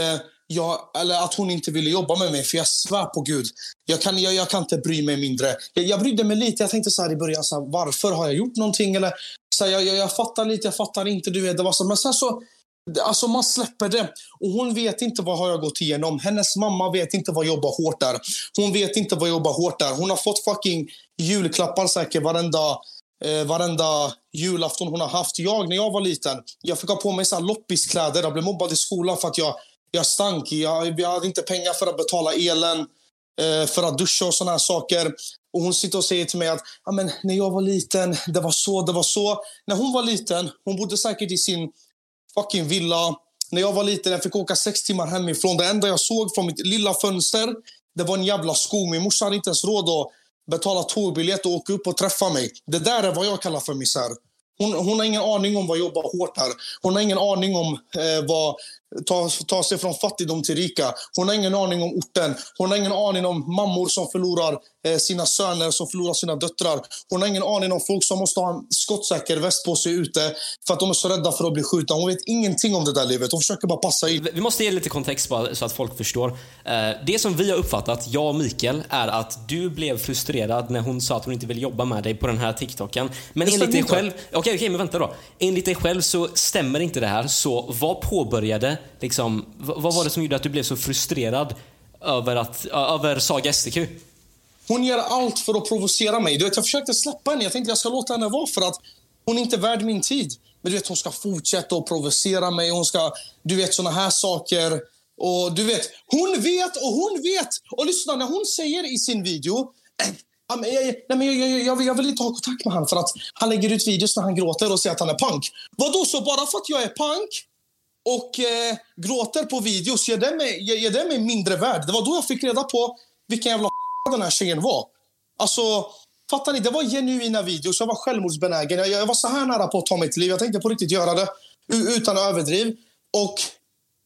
jag, eller att hon inte ville jobba med mig. För jag svär på Gud. Jag kan, jag, jag kan inte bry mig mindre. Jag, jag brydde mig lite. Jag tänkte så här i början. Så här, varför har jag gjort någonting? Eller, så här, jag, jag, jag fattar lite, jag fattar inte. Du vet, det var så, men sen så... Alltså man släpper det. Och hon vet inte vad har jag gått igenom. Hennes mamma vet inte vad jobba hårt är. Hon vet inte vad jobba hårt är. Hon har fått fucking julklappar säkert varenda, eh, varenda julafton hon har haft. Jag, när jag var liten, jag fick ha på mig så här loppiskläder. Jag blev mobbad i skolan för att jag, jag stank. Jag, jag hade inte pengar för att betala elen, eh, för att duscha och såna här saker. Och hon sitter och säger till mig att men, när jag var liten, det var så, det var så. När hon var liten, hon bodde säkert i sin fucking villa. När jag var liten jag fick åka sex timmar hemifrån. Det enda jag såg från mitt lilla fönster det var en jävla sko. Min morsa hade inte ens råd att betala tågbiljett och åka upp och träffa mig. Det där är vad jag kallar för misär. Hon, hon har ingen aning om vad jobba hårt här. Hon har ingen aning om eh, vad ta, ta sig från fattigdom till rika. Hon har ingen aning om orten. Hon har ingen aning om mammor som förlorar eh, sina söner, som förlorar sina döttrar. Hon har ingen aning om folk som måste ha en skottsäker väst på sig ute för att de är så rädda för att bli skjutna. Hon vet ingenting om det där livet. Hon försöker bara passa in. Vi måste ge lite kontext bara så att folk förstår. Eh, Det som vi har uppfattat, jag och Mikael, är att du blev frustrerad när hon sa att hon inte ville jobba med dig på den här TikToken. Men Det enligt dig själv... Okej, okej, men vänta då. Enligt dig själv så stämmer inte det här. Så vad påbörjade, liksom, vad var det som gjorde att du blev så frustrerad över, att, över Saga STQ? Hon gör allt för att provocera mig. Du vet, jag försökte släppa henne. Jag tänkte jag ska låta henne vara för att hon är inte värd min tid. Men du vet, hon ska fortsätta att provocera mig. Hon ska, du vet, såna här saker. Och du vet, hon vet och hon vet. Och lyssna, när hon säger i sin video eh, Ja, jag, nej, men jag, jag, jag, vill, jag vill inte ha kontakt med honom för att han lägger ut videos när han gråter och säger att han är punk. Vadå, så bara för att jag är punk och eh, gråter på videos, ger det, mig, ger, ger det mig mindre värd? Det var då jag fick reda på vilken jävla den här tjejen var. Alltså, fattar ni? Det var genuina videos. Jag var självmordsbenägen. Jag, jag var så här nära på att ta mitt liv. Jag tänkte på riktigt göra det utan överdriv. Och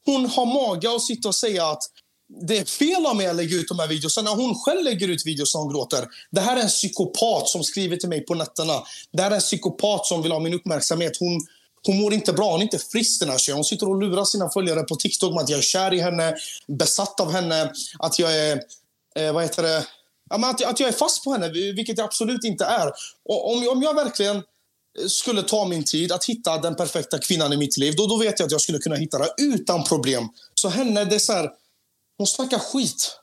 hon har mage att sitta och säga att det är fel av mig att lägga ut de här videorna när hon själv lägger ut videos när hon gråter. Det här är en psykopat som skriver till mig på nätterna. Det här är en psykopat som vill ha min uppmärksamhet. Hon, hon mår inte bra, hon är inte frisk den här tjejen. Hon sitter och lurar sina följare på TikTok med att jag är kär i henne, besatt av henne, att jag är, eh, vad heter det, ja, men att, att jag är fast på henne, vilket jag absolut inte är. Och om, om jag verkligen skulle ta min tid att hitta den perfekta kvinnan i mitt liv, då, då vet jag att jag skulle kunna hitta det utan problem. Så henne, det är så här, hon snackar skit.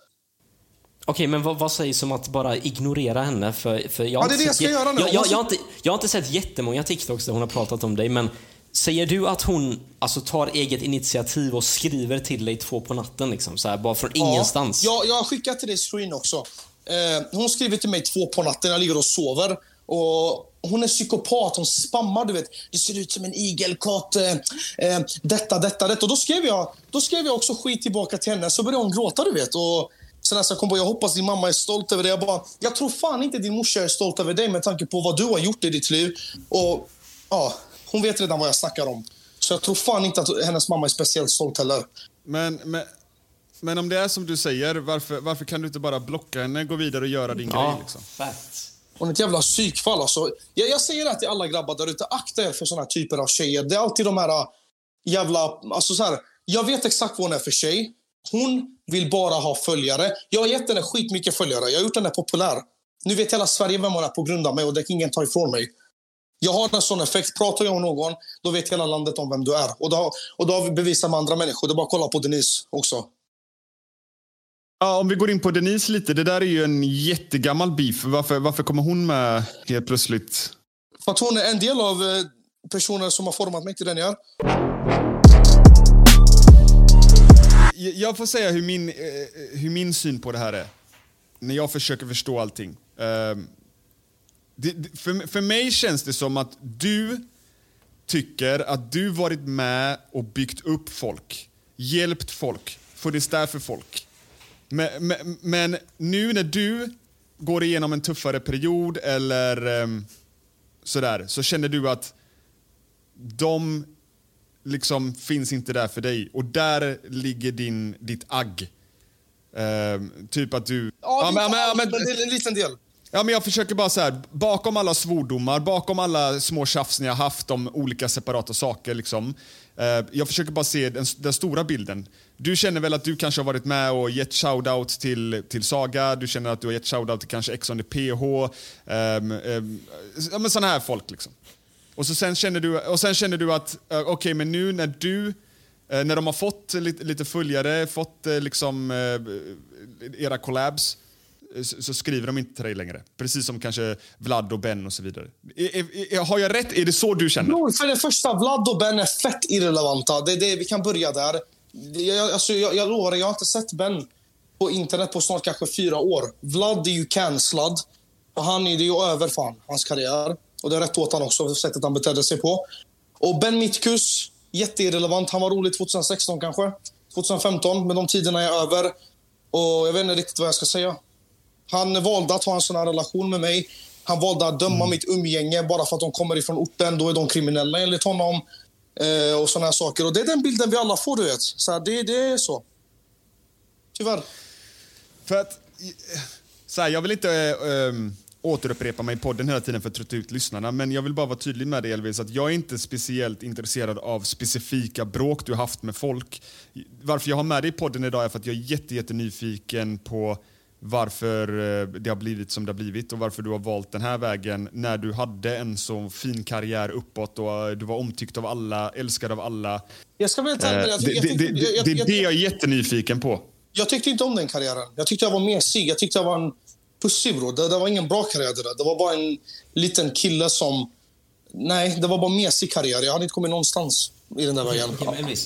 Okej, men vad, vad sägs om att bara ignorera henne? För, för jag har Ja, det är inte det jag sett ska jä- göra nu. Jag, jag, jag, har inte, jag har inte sett jättemånga TikToks där hon har pratat om dig, men säger du att hon alltså, tar eget initiativ och skriver till dig två på natten, liksom, så här, bara från ingenstans? Ja, jag, har skickat till dig screen också. Eh, hon skriver till mig två på natten, jag ligger och sover. Och hon är psykopat, hon spammar, du vet. Du ser ut som en igelkott. Eh, eh, detta, detta, detta. Och då skrev, jag, då skrev jag också skit tillbaka till henne. Så började hon gråta, du vet. Och sen när jag kom på, jag hoppas din mamma är stolt över dig. Jag bara, jag tror fan inte din morsa är stolt över dig med tanke på vad du har gjort i ditt liv. Och ja, hon vet redan vad jag snackar om. Så jag tror fan inte att hennes mamma är speciellt stolt heller. Men, men, men om det är som du säger, varför, varför kan du inte bara blocka henne, gå vidare och göra din Ja, grej? Liksom? Hon är ett jävla psykfall. Alltså. Jag, jag säger det till alla grabbar där ute. Akta er för såna här typer av tjejer. Det är alltid de här äh, jävla... Alltså så här, jag vet exakt vad hon är för tjej. Hon vill bara ha följare. Jag har gett henne skitmycket följare. Jag har gjort henne populär. Nu vet hela Sverige vem hon är på grund av mig och det kan ingen ta ifrån mig. Jag har en sån effekt. Pratar jag om någon, då vet hela landet om vem du är. Och då, och då bevisat med andra människor. Det är bara att kolla på Denise också. Ja, om vi går in på Denise lite, det där är ju en jättegammal beef. Varför, varför kommer hon med helt plötsligt? För att hon är en del av eh, personer som har format mig till den jag är. Jag- får säga hur min, eh, hur min syn på det här är. När jag försöker förstå allting. Det, det- för, för mig känns det som att du tycker att du varit med och byggt upp folk. Hjälpt folk. Funnits där för folk. Men, men, men nu när du går igenom en tuffare period eller ehm, sådär, så känner du att de liksom finns inte där för dig. Och där ligger din, ditt agg. Ehm, typ att du... Ja, men, men, men, men, det är en liten del. Ja, men jag försöker bara så här, bakom alla svordomar, bakom alla små tjafs ni har haft om olika separata saker. Liksom, eh, jag försöker bara se den, den stora bilden. Du känner väl att du kanske har varit med och gett shoutout till, till Saga, du känner att du har gett shoutout till kanske Ex on the PH, eh, eh, ja, men sådana här folk. Liksom. Och, så sen känner du, och sen känner du att, eh, okej okay, men nu när du, eh, när de har fått lite, lite följare, fått eh, liksom eh, era collabs, eh, så, så skriver de inte till dig längre. Precis som kanske Vlad och Ben och så vidare. Är, är, är, har jag rätt? Är det så du känner? Bror, för det första, Vlad och Ben är fett irrelevanta. Det, det, vi kan börja där. Jag, alltså, jag, jag lovar, jag har inte sett Ben på internet på snart kanske fyra år. Vlad är ju cancellad. Och han är det är ju över fan, hans karriär. Och det är rätt åt han också, sättet han betedde sig på. Och Ben Mitkus, jätteirrelevant. Han var rolig 2016 kanske. 2015, men de tiderna är över. Och jag vet inte riktigt vad jag ska säga. Han valde att ha en sån här relation med mig. Han valde att döma mitt umgänge bara för att de kommer ifrån orten. Då är de kriminella enligt honom. Eh, och såna här saker. Och det är den bilden vi alla får, du vet. Så här, det, det är så. Tyvärr. För att, så här, jag vill inte äh, återupprepa mig i podden hela tiden för att trötta ut lyssnarna, men jag vill bara vara tydlig med dig Elvis, att jag är inte speciellt intresserad av specifika bråk du haft med folk. Varför jag har med dig i podden idag är för att jag är jätte, jätte nyfiken på varför eh, det har blivit som det har blivit och varför du har valt den här vägen när du hade en så fin karriär uppåt och eh, du var omtyckt av alla, älskad av alla. Jag ska väl ta Eh, det. Jag, är jag, det jag är jättenyfiken på. jag tyckte inte om den karriären. Jag tyckte jag var mesig. Jag tyckte jag var en pussig, bror. Det, det var ingen bra karriär det där. Det var bara en liten kille som... Nej, det var bara mesig karriär. Jag hade inte kommit någonstans i den där vägen. Okej.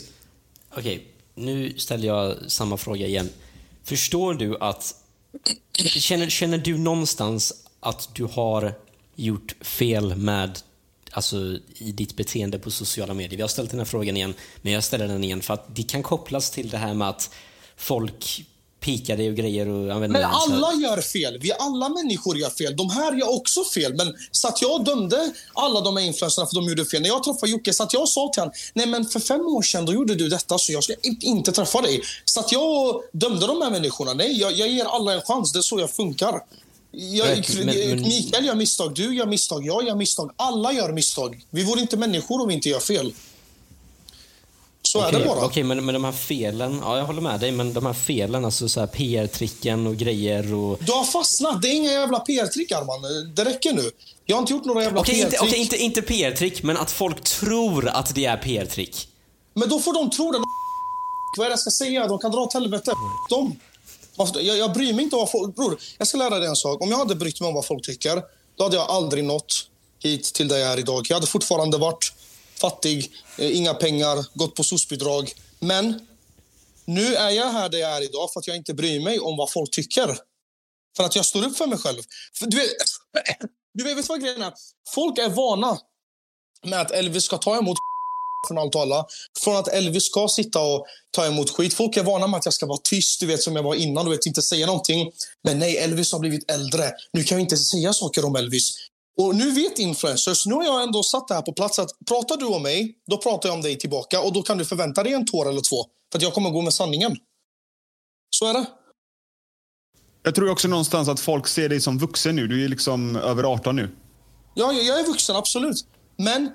Okej, nu ställer jag samma fråga igen. Förstår du att... Känner, känner du någonstans att du har gjort fel med alltså, i ditt beteende på sociala medier? Vi har ställt den här frågan igen, men jag ställer den igen för att det kan kopplas till det här med att folk pika dig och grejer och använda Men alla gör fel. Vi alla människor gör fel. De här gör också fel. Men satt jag och dömde alla de här influencerna för de gjorde fel. När jag träffade Jocke satt jag och sa till honom, nej men för fem år sedan då gjorde du detta så jag ska in- inte träffa dig. Satt jag och dömde de här människorna? Nej, jag, jag ger alla en chans. Det är så jag funkar. Jag, men- men- Mikael gör misstag, du gör misstag, jag gör misstag. Alla gör misstag. Vi vore inte människor om vi inte gör fel. Så är det Okej, bara. Okej, men, men de här felen, ja jag håller med dig, men de här felen, alltså så här PR-tricken och grejer och... Du har fastnat. Det är inga jävla PR-trick, Arman. Det räcker nu. Jag har inte gjort några jävla Okej, inte, PR-trick. okej, inte, inte PR-trick, men att folk tror att det är PR-trick. Men då får de tro det. Vad är det jag ska säga? De kan dra åt helvete. De. Jag, jag bryr mig inte om vad folk... Bror, jag ska lära dig en sak. Om jag hade brytt mig om vad folk tycker, då hade jag aldrig nått hit till där jag är idag. Jag hade fortfarande varit fattig, eh, inga pengar, gått på SOS-bidrag. Men nu är jag här där jag är idag för att jag inte bryr mig om vad folk tycker. För att jag står upp för mig själv. För du vet, du vet, vet vad grejen är? Folk är vana med att Elvis ska ta emot från allt och alla. Från att Elvis ska sitta och ta emot skit. Folk är vana med att jag ska vara tyst, du vet som jag var innan, du vet inte säga någonting. Men nej, Elvis har blivit äldre. Nu kan jag inte säga saker om Elvis. Och nu vet influencers, nu har jag ändå satt det här på plats att pratar du om mig, då pratar jag om dig tillbaka och då kan du förvänta dig en tår eller två. För att jag kommer gå med sanningen. Så är det. Jag tror också någonstans att folk ser dig som vuxen nu. Du är liksom över 18 nu. Ja, jag är vuxen, absolut. Men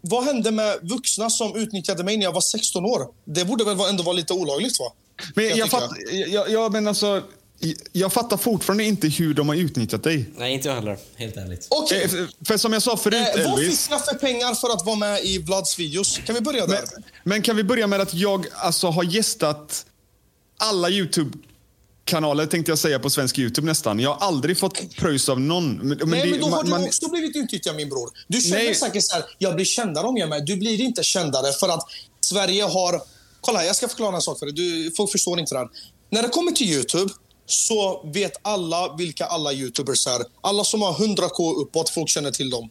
vad hände med vuxna som utnyttjade mig när jag var 16 år? Det borde väl ändå vara lite olagligt, va? Men jag, Jag fatt, jag, jag, men alltså, jag fattar fortfarande inte hur de har utnyttjat dig. Nej, inte jag heller. Helt ärligt. Okej. Eh, för- För som jag sa förut, Eh, vad Elvis. fick jag för pengar för att vara med i Vlads videos? Kan vi börja där? Men kan vi börja med att jag alltså har gästat alla YouTube-kanaler tänkte jag säga på svensk YouTube nästan. Jag har aldrig fått pröjs av någon. Men, men Nej, det- men då har man- du man- också blivit utnyttjad, min bror. Du känner Nej. säkert så här, jag blir kändare om jag är med. Du blir inte kändare för att Sverige har... Kolla, jag ska förklara en sak för dig. Du, folk förstår inte det här. När det kommer till YouTube så vet alla vilka alla YouTubers är. Alla som har 100k uppåt, folk känner till dem.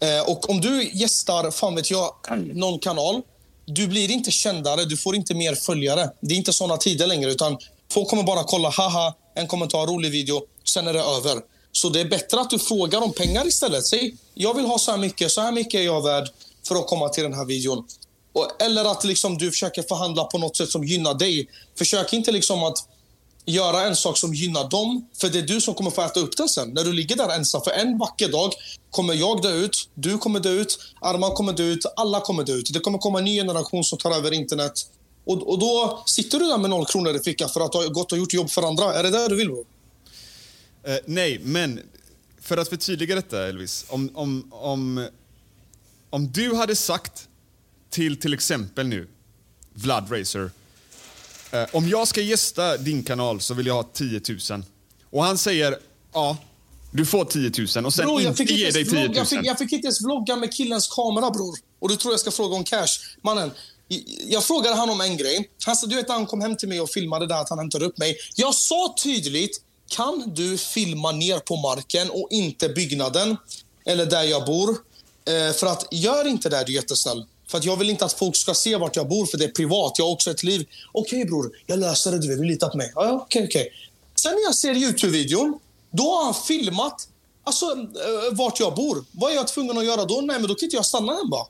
Eh, och om du gästar, fan vet jag, någon kanal. Du blir inte kändare, du får inte mer följare. Det är inte såna tider längre. utan Folk kommer bara kolla, haha, en kommentar, rolig video, sen är det över. Så det är bättre att du frågar om pengar istället. Säg, jag vill ha så här mycket, så här mycket är jag värd för att komma till den här videon. Och, eller att liksom du försöker förhandla på något sätt som gynnar dig. Försök inte liksom att göra en sak som gynnar dem, för det är du som kommer få äta upp den sen. När du ligger där ensam. För en vacker dag kommer jag dö ut, du kommer dö ut, Arman kommer dö ut, alla kommer dö ut. Det kommer komma en ny generation som tar över internet. Och, och då sitter du där med noll kronor i fickan för att du har gått och gjort jobb för andra. Är det det du vill? Bro? Eh, nej, men för att förtydliga detta Elvis. Om, om, om, om du hade sagt till till exempel nu Vlad Racer. Eh, om jag ska gästa din kanal så vill jag ha 10 000. Och han säger ja, du får 10 000 och sen Bror, inte ger dig ens 10 000. vlogga- jag, fick, jag fick inte ens vlogga med killens kamera, bror. Och du tror jag ska fråga om cash. Mannen, jag frågade han om en grej. Han sa, du vet, han kom hem till mig och filmade där att han hämtade upp mig. Jag sa tydligt, kan du filma ner på marken och inte byggnaden? Eller där jag bor. Eh, för att, gör inte det, du är jättesnäll. För att jag vill inte att folk ska se vart jag bor, för det är privat. Jag har också ett liv. Okej bror, jag löser det. Du vet, du litar på mig. Ja, okej, okej. Sen när jag ser Youtube-videon, då har han filmat alltså, eh, vart jag bor. Vad är jag tvungen att göra då? Nej, men då kan inte jag stanna hemma.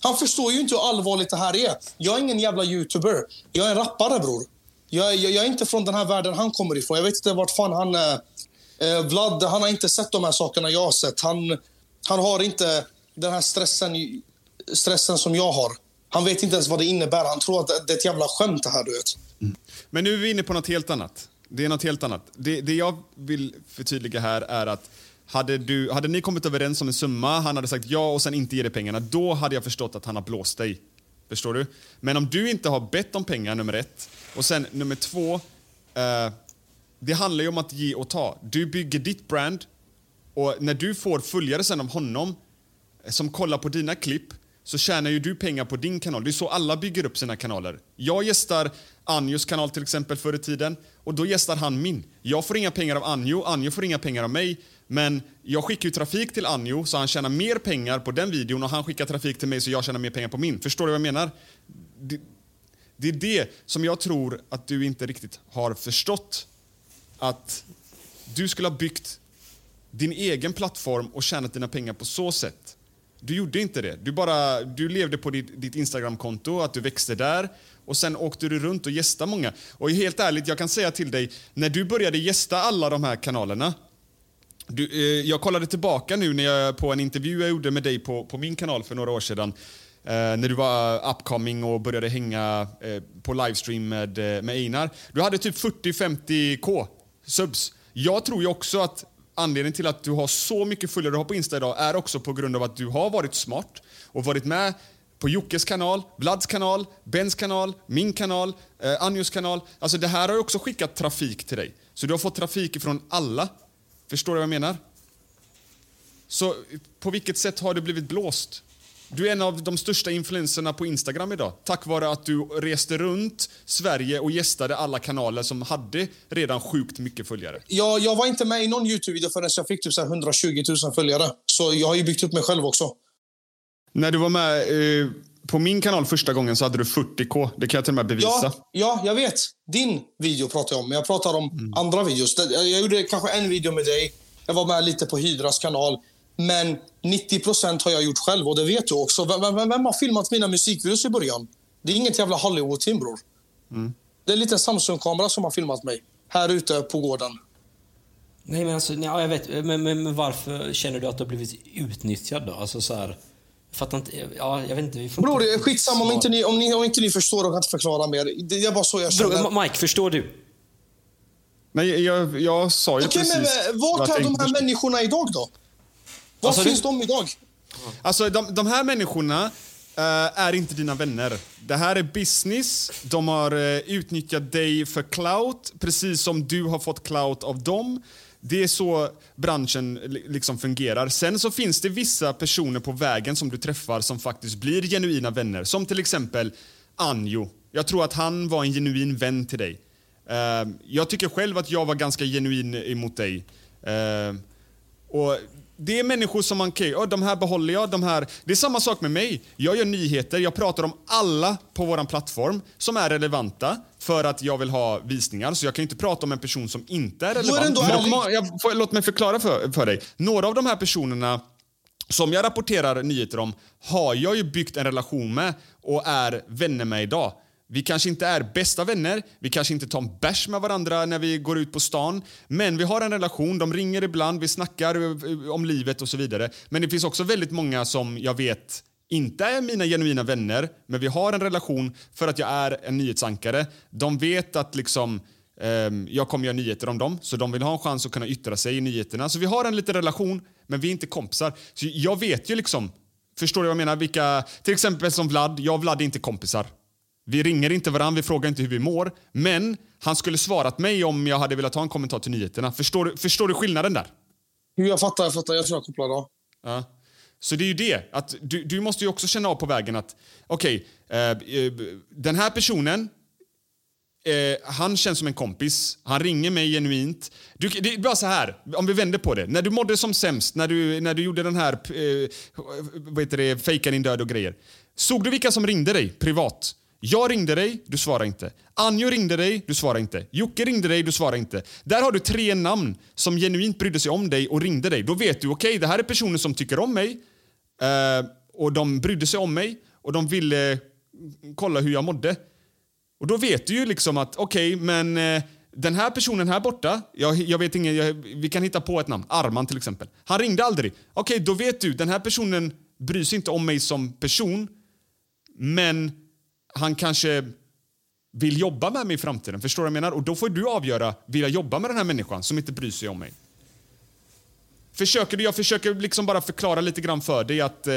Han förstår ju inte hur allvarligt det här är. Jag är ingen jävla youtuber. Jag är en rappare, bror. Jag, jag, jag är inte från den här världen han kommer ifrån. Jag vet inte vart fan han är. Eh, Vlad, han har inte sett de här sakerna jag har sett. Han, han har inte den här stressen, stressen som jag har. Han vet inte ens vad det innebär. Han tror att det- är ett jävla skämt det här, du vet. Mm. Men nu är vi inne på något helt annat. Det är något helt annat. Det, det jag vill förtydliga här är att hade, du, hade ni kommit överens om en summa, han hade sagt ja och sen inte ge dig pengarna, då hade jag förstått att han har blåst dig. Förstår du? Men om du inte har bett om pengar, nummer ett, och sen nummer två, eh, det handlar ju om att ge och ta. Du bygger ditt brand och när du får följare sen av honom eh, som kollar på dina klipp så tjänar ju du pengar på din kanal. Det är så alla bygger upp sina kanaler. Jag gästar Anjos kanal till exempel förr i tiden och då gästar han min. Jag får inga pengar av Anjo, Anjo får inga pengar av mig. Men jag skickar ju trafik till Anjo så han tjänar mer pengar på den videon och han skickar trafik till mig så jag tjänar mer pengar på min. Förstår du vad jag menar? Det, Det är det som jag tror att du inte riktigt har förstått. Att du skulle ha byggt din egen plattform och tjänat dina pengar på så sätt. Du gjorde inte det. Du, bara, du levde på ditt, ditt Instagramkonto, att du växte där och sen åkte du runt och gästade många. Och helt ärligt, jag kan säga till dig, när du började gästa alla de här kanalerna du, eh, jag kollade tillbaka nu när jag, på en intervju jag gjorde med dig på, på min kanal för några år sedan. Eh, när du var upcoming och började hänga eh, på livestream med, eh, med Einar. Du hade typ 40-50k subs. Jag tror ju också att anledningen till att du har så mycket följare du har på Insta idag är också på grund av att du har varit smart och varit med på Jockes kanal, Vlads kanal, Bens kanal, min kanal, eh, Anjos kanal. Alltså det här har ju också skickat trafik till dig. Så du har fått trafik från alla. Förstår du vad jag menar? Så på vilket sätt har du blivit blåst? Du är en av de största influenserna på Instagram idag. Tack vare att du reste runt Sverige och gästade alla kanaler som hade redan sjukt mycket följare. Jag, jag var inte med i någon Youtube-video förrän jag fick typ så här 120 000 följare. Så jag har ju byggt upp mig själv också. När du var med eh, på min kanal första gången så hade du 40k. Det kan jag till och med bevisa. Ja, ja, jag vet. Din video pratar jag om, men jag pratar om andra videos. Jag gjorde kanske en video med dig. Jag var med lite på Hydras kanal. Men 90% har jag gjort själv och det vet du också. Vem, vem, vem har filmat mina musikvideos i början? Det är inget jävla Hollywood-team, bror. Det är en liten Samsung-kamera som har filmat mig. Här ute på gården. Nej men alltså, ja, jag vet. Men, men, men varför känner du att du har blivit utnyttjad då? Alltså så här, fattar inte. Ja, jag vet inte. Vi får Bror, inte skitsamma om inte, ni, om, ni, om inte ni förstår och kan inte förklara mer. Det är bara så jag känner. Bror, Mike, förstår du? Nej, jag, jag sa ju Okej, precis... men vart att jag är de här människorna idag då? Var Alltså, finns det- de idag? Alltså, de, de här människorna eh, är inte dina vänner. Det här är business. De har eh, utnyttjat dig för clout, precis som du har fått clout av dem. Det är så branschen li- liksom fungerar. Sen så finns det vissa personer på vägen som du träffar som faktiskt blir genuina vänner. Som till exempel Anjo. Jag tror att han var en genuin vän till dig. Eh, jag tycker själv att jag var ganska genuin emot dig. Och det är människor som man kan, oh, de här behåller jag, de här... Det är samma sak med mig. Jag gör nyheter, jag pratar om alla på vår plattform som är relevanta för att jag vill ha visningar. Så jag kan ju inte prata om en person som inte är är relevant. ärlig. må- jag, får, låt mig förklara för, för dig. Några av de här personerna som jag rapporterar nyheter om har jag ju byggt en relation med och är vänner med idag. Vi kanske inte är bästa vänner, vi kanske inte tar en bärs med varandra när vi går ut på stan. Men vi har en relation, de ringer ibland, vi snackar eh, eh, om livet och så vidare. Men det finns också väldigt många som jag vet inte är mina genuina vänner, men vi har en relation för att jag är en nyhetsankare. De vet att liksom Um, jag kommer göra nyheter om dem, så de vill ha en chans att kunna yttra sig i nyheterna. Så vi har en liten relation, men vi är inte kompisar. Så jag vet ju liksom, förstår du vad jag menar? Vilka, till exempel som Vlad, jag och Vlad är inte kompisar. Vi ringer inte varandra, vi frågar inte hur vi mår. Men han skulle svarat mig om jag hade velat ha en kommentar till nyheterna. Förstår du, förstår du skillnaden där? Jag fattar, jag fattar. Jag tror jag kopplar av. Ja. Så det är ju det. Att du, du måste ju också känna av på vägen att okej, eh, eh, den här personen Eh, han känns som en kompis. Han ringer mig genuint. Du, det är bara så här, om vi vänder på det. När du mådde som sämst, när du, när du gjorde den här, eh, vad heter det, fejka din död och grejer. Såg du vilka som ringde dig privat? Jag ringde dig, du svarade inte. Anjo ringde dig, du svarade inte. Jocke ringde dig, du svarade inte. Där har du tre namn som genuint brydde sig om dig och ringde dig. Då vet du, okej, det här är personer som tycker om mig eh, och de brydde sig om mig och de ville mm, kolla hur jag mådde. Och då vet du ju liksom att okej, men eh, den här personen här borta, jag, jag vet ingen, jag, vi kan hitta på ett namn, Arman till exempel. Han ringde aldrig. Okej, då vet du, den här personen bryr sig inte om mig som person, men han kanske vill jobba med mig i framtiden. Förstår du vad jag menar? Och då får du avgöra, vill jag jobba med den här människan som inte bryr sig om mig? Försöker du, jag försöker liksom bara förklara lite grann för dig att eh,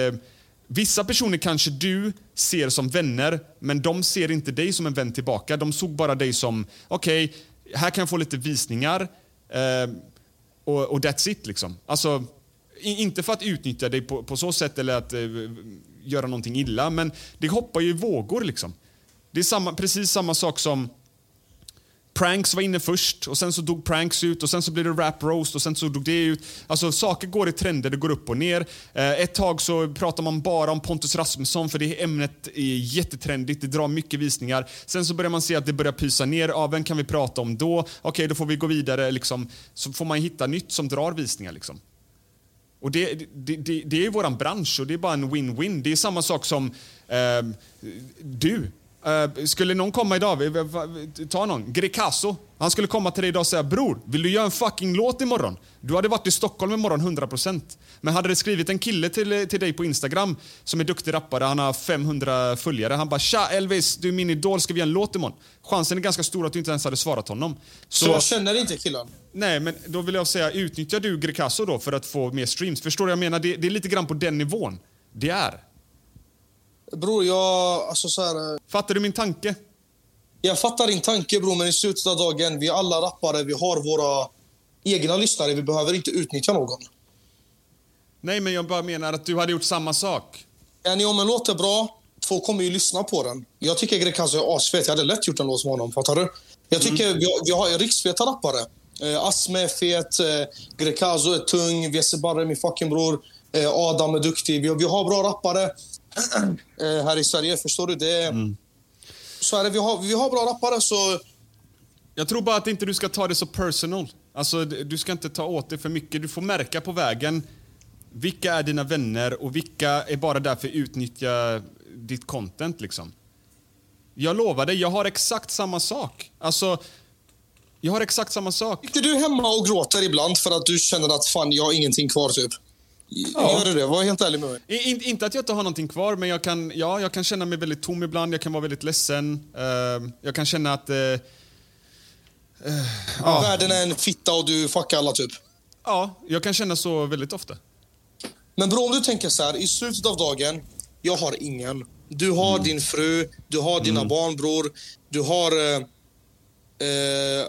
vissa personer kanske du ser som vänner, men de ser inte dig som en vän tillbaka. De såg bara dig som, okej, här kan jag få lite visningar eh, och, och that's it liksom. Alltså, i, inte för att utnyttja dig på, på så sätt eller att eh, göra någonting illa, men det hoppar ju i vågor liksom. Det är samma, precis samma sak som Pranks var inne först och sen så dog Pranks ut och sen så blev det Rap Roast och sen så dog det ut. Alltså saker går i trender, det går upp och ner. Eh, ett tag så pratar man bara om Pontus Rasmusson för det ämnet är jättetrendigt, det drar mycket visningar. Sen så börjar man se att det börjar pysa ner. Ja, vem kan vi prata om då? Okej, då får vi gå vidare. Liksom. Så får man hitta nytt som drar visningar. Liksom. Och det, det, det, det är vår bransch och det är bara en win-win. Det är samma sak som eh, du. Eh, skulle någon komma idag, ta någon, Greekazo. Han skulle komma till dig idag och säga “Bror, vill du göra en fucking låt imorgon?” Du hade varit i Stockholm imorgon 100%. Men hade det skrivit en kille till, till dig på Instagram som är duktig rappare, han har 500 följare. Han bara “Tja Elvis, du är min idol, ska vi göra en låt imorgon?” Chansen är ganska stor att du inte ens hade svarat honom. Så jag känner inte killen. Nej, men då vill jag säga, utnyttjar du Greekazo då för att få mer streams? Förstår du vad jag menar? Det, det är lite grann på den nivån. Det är. Bror, jag... Alltså så här, eh, Fattar du min tanke? Jag fattar din tanke bror, men i slutet av dagen, vi är alla rappare, vi har våra egna lyssnare, vi behöver inte utnyttja någon. Nej, men jag bara menar att du hade gjort samma sak. Är ni om en låt är bra, folk kommer ju lyssna på den. Jag tycker Greekazo är asfet, jag hade lätt gjort en låt med honom, fattar du? Jag tycker vi, har, vi har riksfeta rappare. Eh, Asme är fet, eh, Greekazo är tung, Vese Barre är min fucking bror, eh, Adam är duktig. Vi, har- vi har bra rappare här i Sverige, förstår du? Det är, Så är det, vi har, vi har bra rappare, så Jag tror bara att inte du ska ta det så personal. Alltså, du ska inte ta åt det för mycket. Du får märka på vägen vilka är dina vänner och vilka är bara där för att utnyttja ditt content. Liksom. Jag lovar dig, jag har exakt samma sak. Alltså, jag har exakt samma sak. Sitter du hemma och gråter ibland för att du känner att fan, jag har ingenting kvar typ? Gör du det? Var helt ärlig med mig. In, inte att jag inte har någonting kvar, men jag kan, ja, jag kan känna mig väldigt tom ibland. Jag kan vara väldigt ledsen. Eh, jag kan känna att... eh, Ja. Världen är en fitta och du fuckar alla typ. ja, jag kan känna så väldigt ofta. Men bror, om du tänker så här, i slutet av dagen, jag har ingen. Du har din fru, du har dina barn bror. Du har... Eh,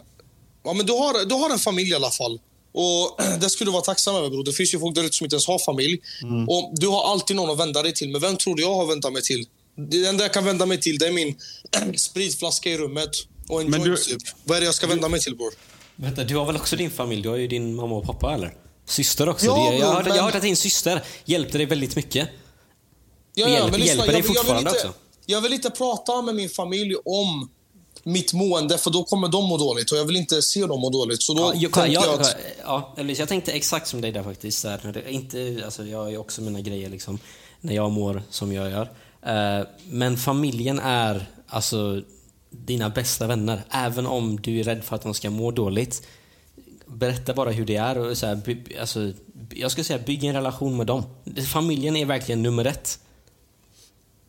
ja, men du, har du har en familj i alla fall. Och Det skulle du vara tacksam över bror. Det finns ju folk där ute som inte ens har familj. Och Du har alltid någon att vända dig till. Men vem tror du jag har vänt mig till? Det enda jag kan vända mig till det är min spritflaska i rummet och en Men joint du- typ. Vad är det jag ska vända mig till bror? Vänta, du har väl också din familj? Du har ju din mamma och pappa, eller? Syster också. Ja, det, jag, jag men- har hört att din syster hjälpte dig väldigt mycket. Ja, Hjälper- men lyssna, hjälper dig jag, vill- jag, vill fortfarande inte, också? jag vill inte prata med min familj om mitt mående, för då kommer de må dåligt. Och jag vill inte se dem må dåligt. Så då Ja, jag, tänker jag, jag att... ja, eller jag tänkte exakt som dig där faktiskt. Så här, inte, alltså, jag har ju också mina grejer liksom, när jag mår som jag gör. Eh, men familjen är alltså dina bästa vänner. Även om du är rädd för att de ska må dåligt. Berätta bara hur det är. Och så här, by, alltså, jag ska säga, bygg en relation med dem. Familjen är verkligen nummer ett.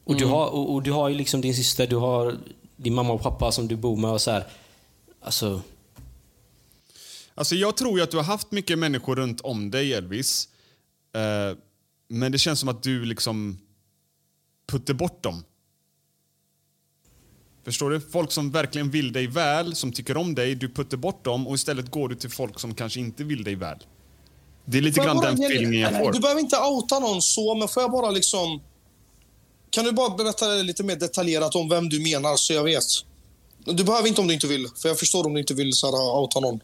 Och, du, har, och, och du har ju liksom din syster, du har din mamma och pappa som du bor med och så här. Alltså, Alltså jag tror ju att du har haft mycket människor runt om dig, Elvis. Eh, men det känns som att du liksom putter bort dem. Förstår du? Folk som verkligen vill dig väl, som tycker om dig, du putter bort dem och istället går du till folk som kanske inte vill dig väl. Det är lite grann bara den ge- feelingen jag får. Du behöver inte outa någon så, men får jag bara liksom... Kan du bara berätta lite mer detaljerat om vem du menar så jag vet? Du behöver inte om du inte vill, för jag förstår om du inte vill så här, outa någon.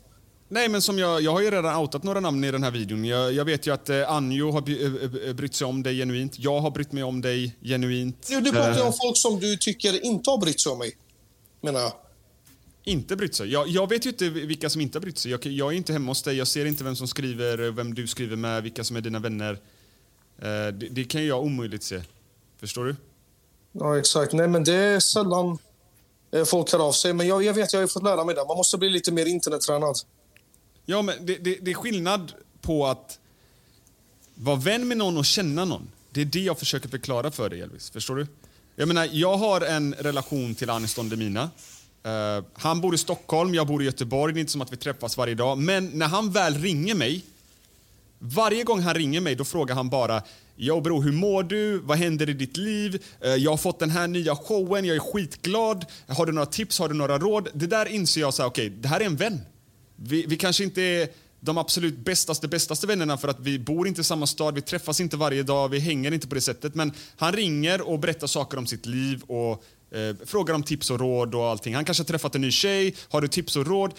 Nej, men som jag, jag har ju redan outat några namn i den här videon. Jag, jag vet ju att eh, Anjo har by, eh, eh, brytt sig om dig genuint. Jag har brytt mig om dig genuint. Du, du pratar ju Eh, om folk som du tycker inte har brytt sig om mig, menar jag. Inte brytt sig. Jag, jag vet ju inte vilka som inte har brytt sig. Jag, jag är inte hemma hos dig. Jag ser inte vem som skriver, vem du skriver med, vilka som är dina vänner. Eh, det, det kan jag omöjligt se. Förstår du? Ja, exakt. Nej, men det är sällan eh, folk hör av sig. Men jag, jag vet, jag har fått lära mig det. Man måste bli lite mer internettränad. Ja, men det, det, det är skillnad på att vara vän med någon och känna någon. Det är det jag försöker förklara för dig, Elvis. Förstår du? Jag menar, jag har en relation till Anis Don Demina. Eh, han bor i Stockholm, jag bor i Göteborg. Det är inte som att vi träffas varje dag. Men när han väl ringer mig, varje gång han ringer mig, då frågar han bara Jo bror, hur mår du? Vad händer i ditt liv? Eh, jag har fått den här nya showen, jag är skitglad. Har du några tips? Har du några råd? Det där inser jag så här, okej, det här är en vän. Vi, vi kanske inte är de absolut bästaste, bästaste vännerna för att vi bor inte i samma stad, vi träffas inte varje dag, vi hänger inte på det sättet. Men han ringer och berättar saker om sitt liv och eh, frågar om tips och råd och allting. Han kanske har träffat en ny tjej, har du tips och råd?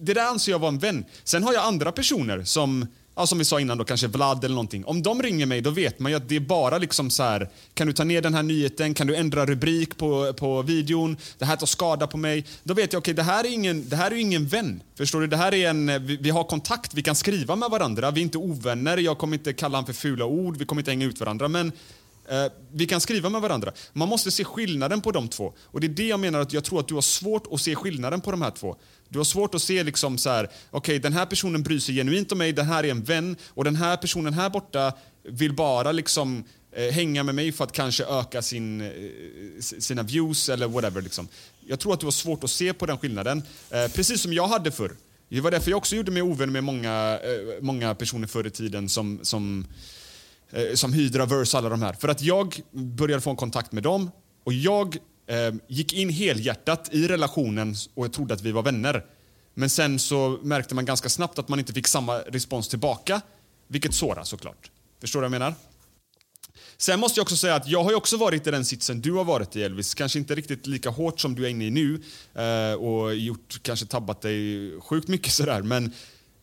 Det där anser jag vara en vän. Sen har jag andra personer som Ja, som vi sa innan, då, kanske Vlad eller någonting. Om de ringer mig, då vet man ju att det är bara liksom så här, kan du ta ner den här nyheten, kan du ändra rubrik på, på videon, det här tar skada på mig. Då vet jag, okej, okay, det här är ingen, det här är ingen vän. Förstår du? Det här är en, vi, vi, har kontakt, vi kan skriva med varandra, vi är inte ovänner, jag kommer inte kalla honom för fula ord, vi kommer inte hänga ut varandra, men eh, vi kan skriva med varandra. Man måste se skillnaden på de två. Och det är det jag menar att jag tror att du har svårt att se skillnaden på de här två. Du har svårt att se liksom så här, okay, den här personen bryr sig genuint om mig, den här är en vän och den här personen här borta vill bara liksom eh, hänga med mig för att kanske öka sin, eh, sina views eller whatever. Liksom. Jag tror att du har svårt att se på den skillnaden. Eh, precis som jag hade förr. Det var därför jag också gjorde mig ovän med många, eh, många personer förr i tiden som, som, eh, som Hydra, Verse, alla de här. För att jag började få en kontakt med dem och jag Ehm, gick in helhjärtat i relationen och jag trodde att vi var vänner. Men sen så märkte man ganska snabbt att man inte fick samma respons tillbaka, vilket sårar såklart. Förstår du vad jag menar? Sen måste jag också säga att jag har också varit i den sitsen du har varit i Elvis. Kanske inte riktigt lika hårt som du är inne i nu eh, och gjort, kanske tabbat dig sjukt mycket sådär. Men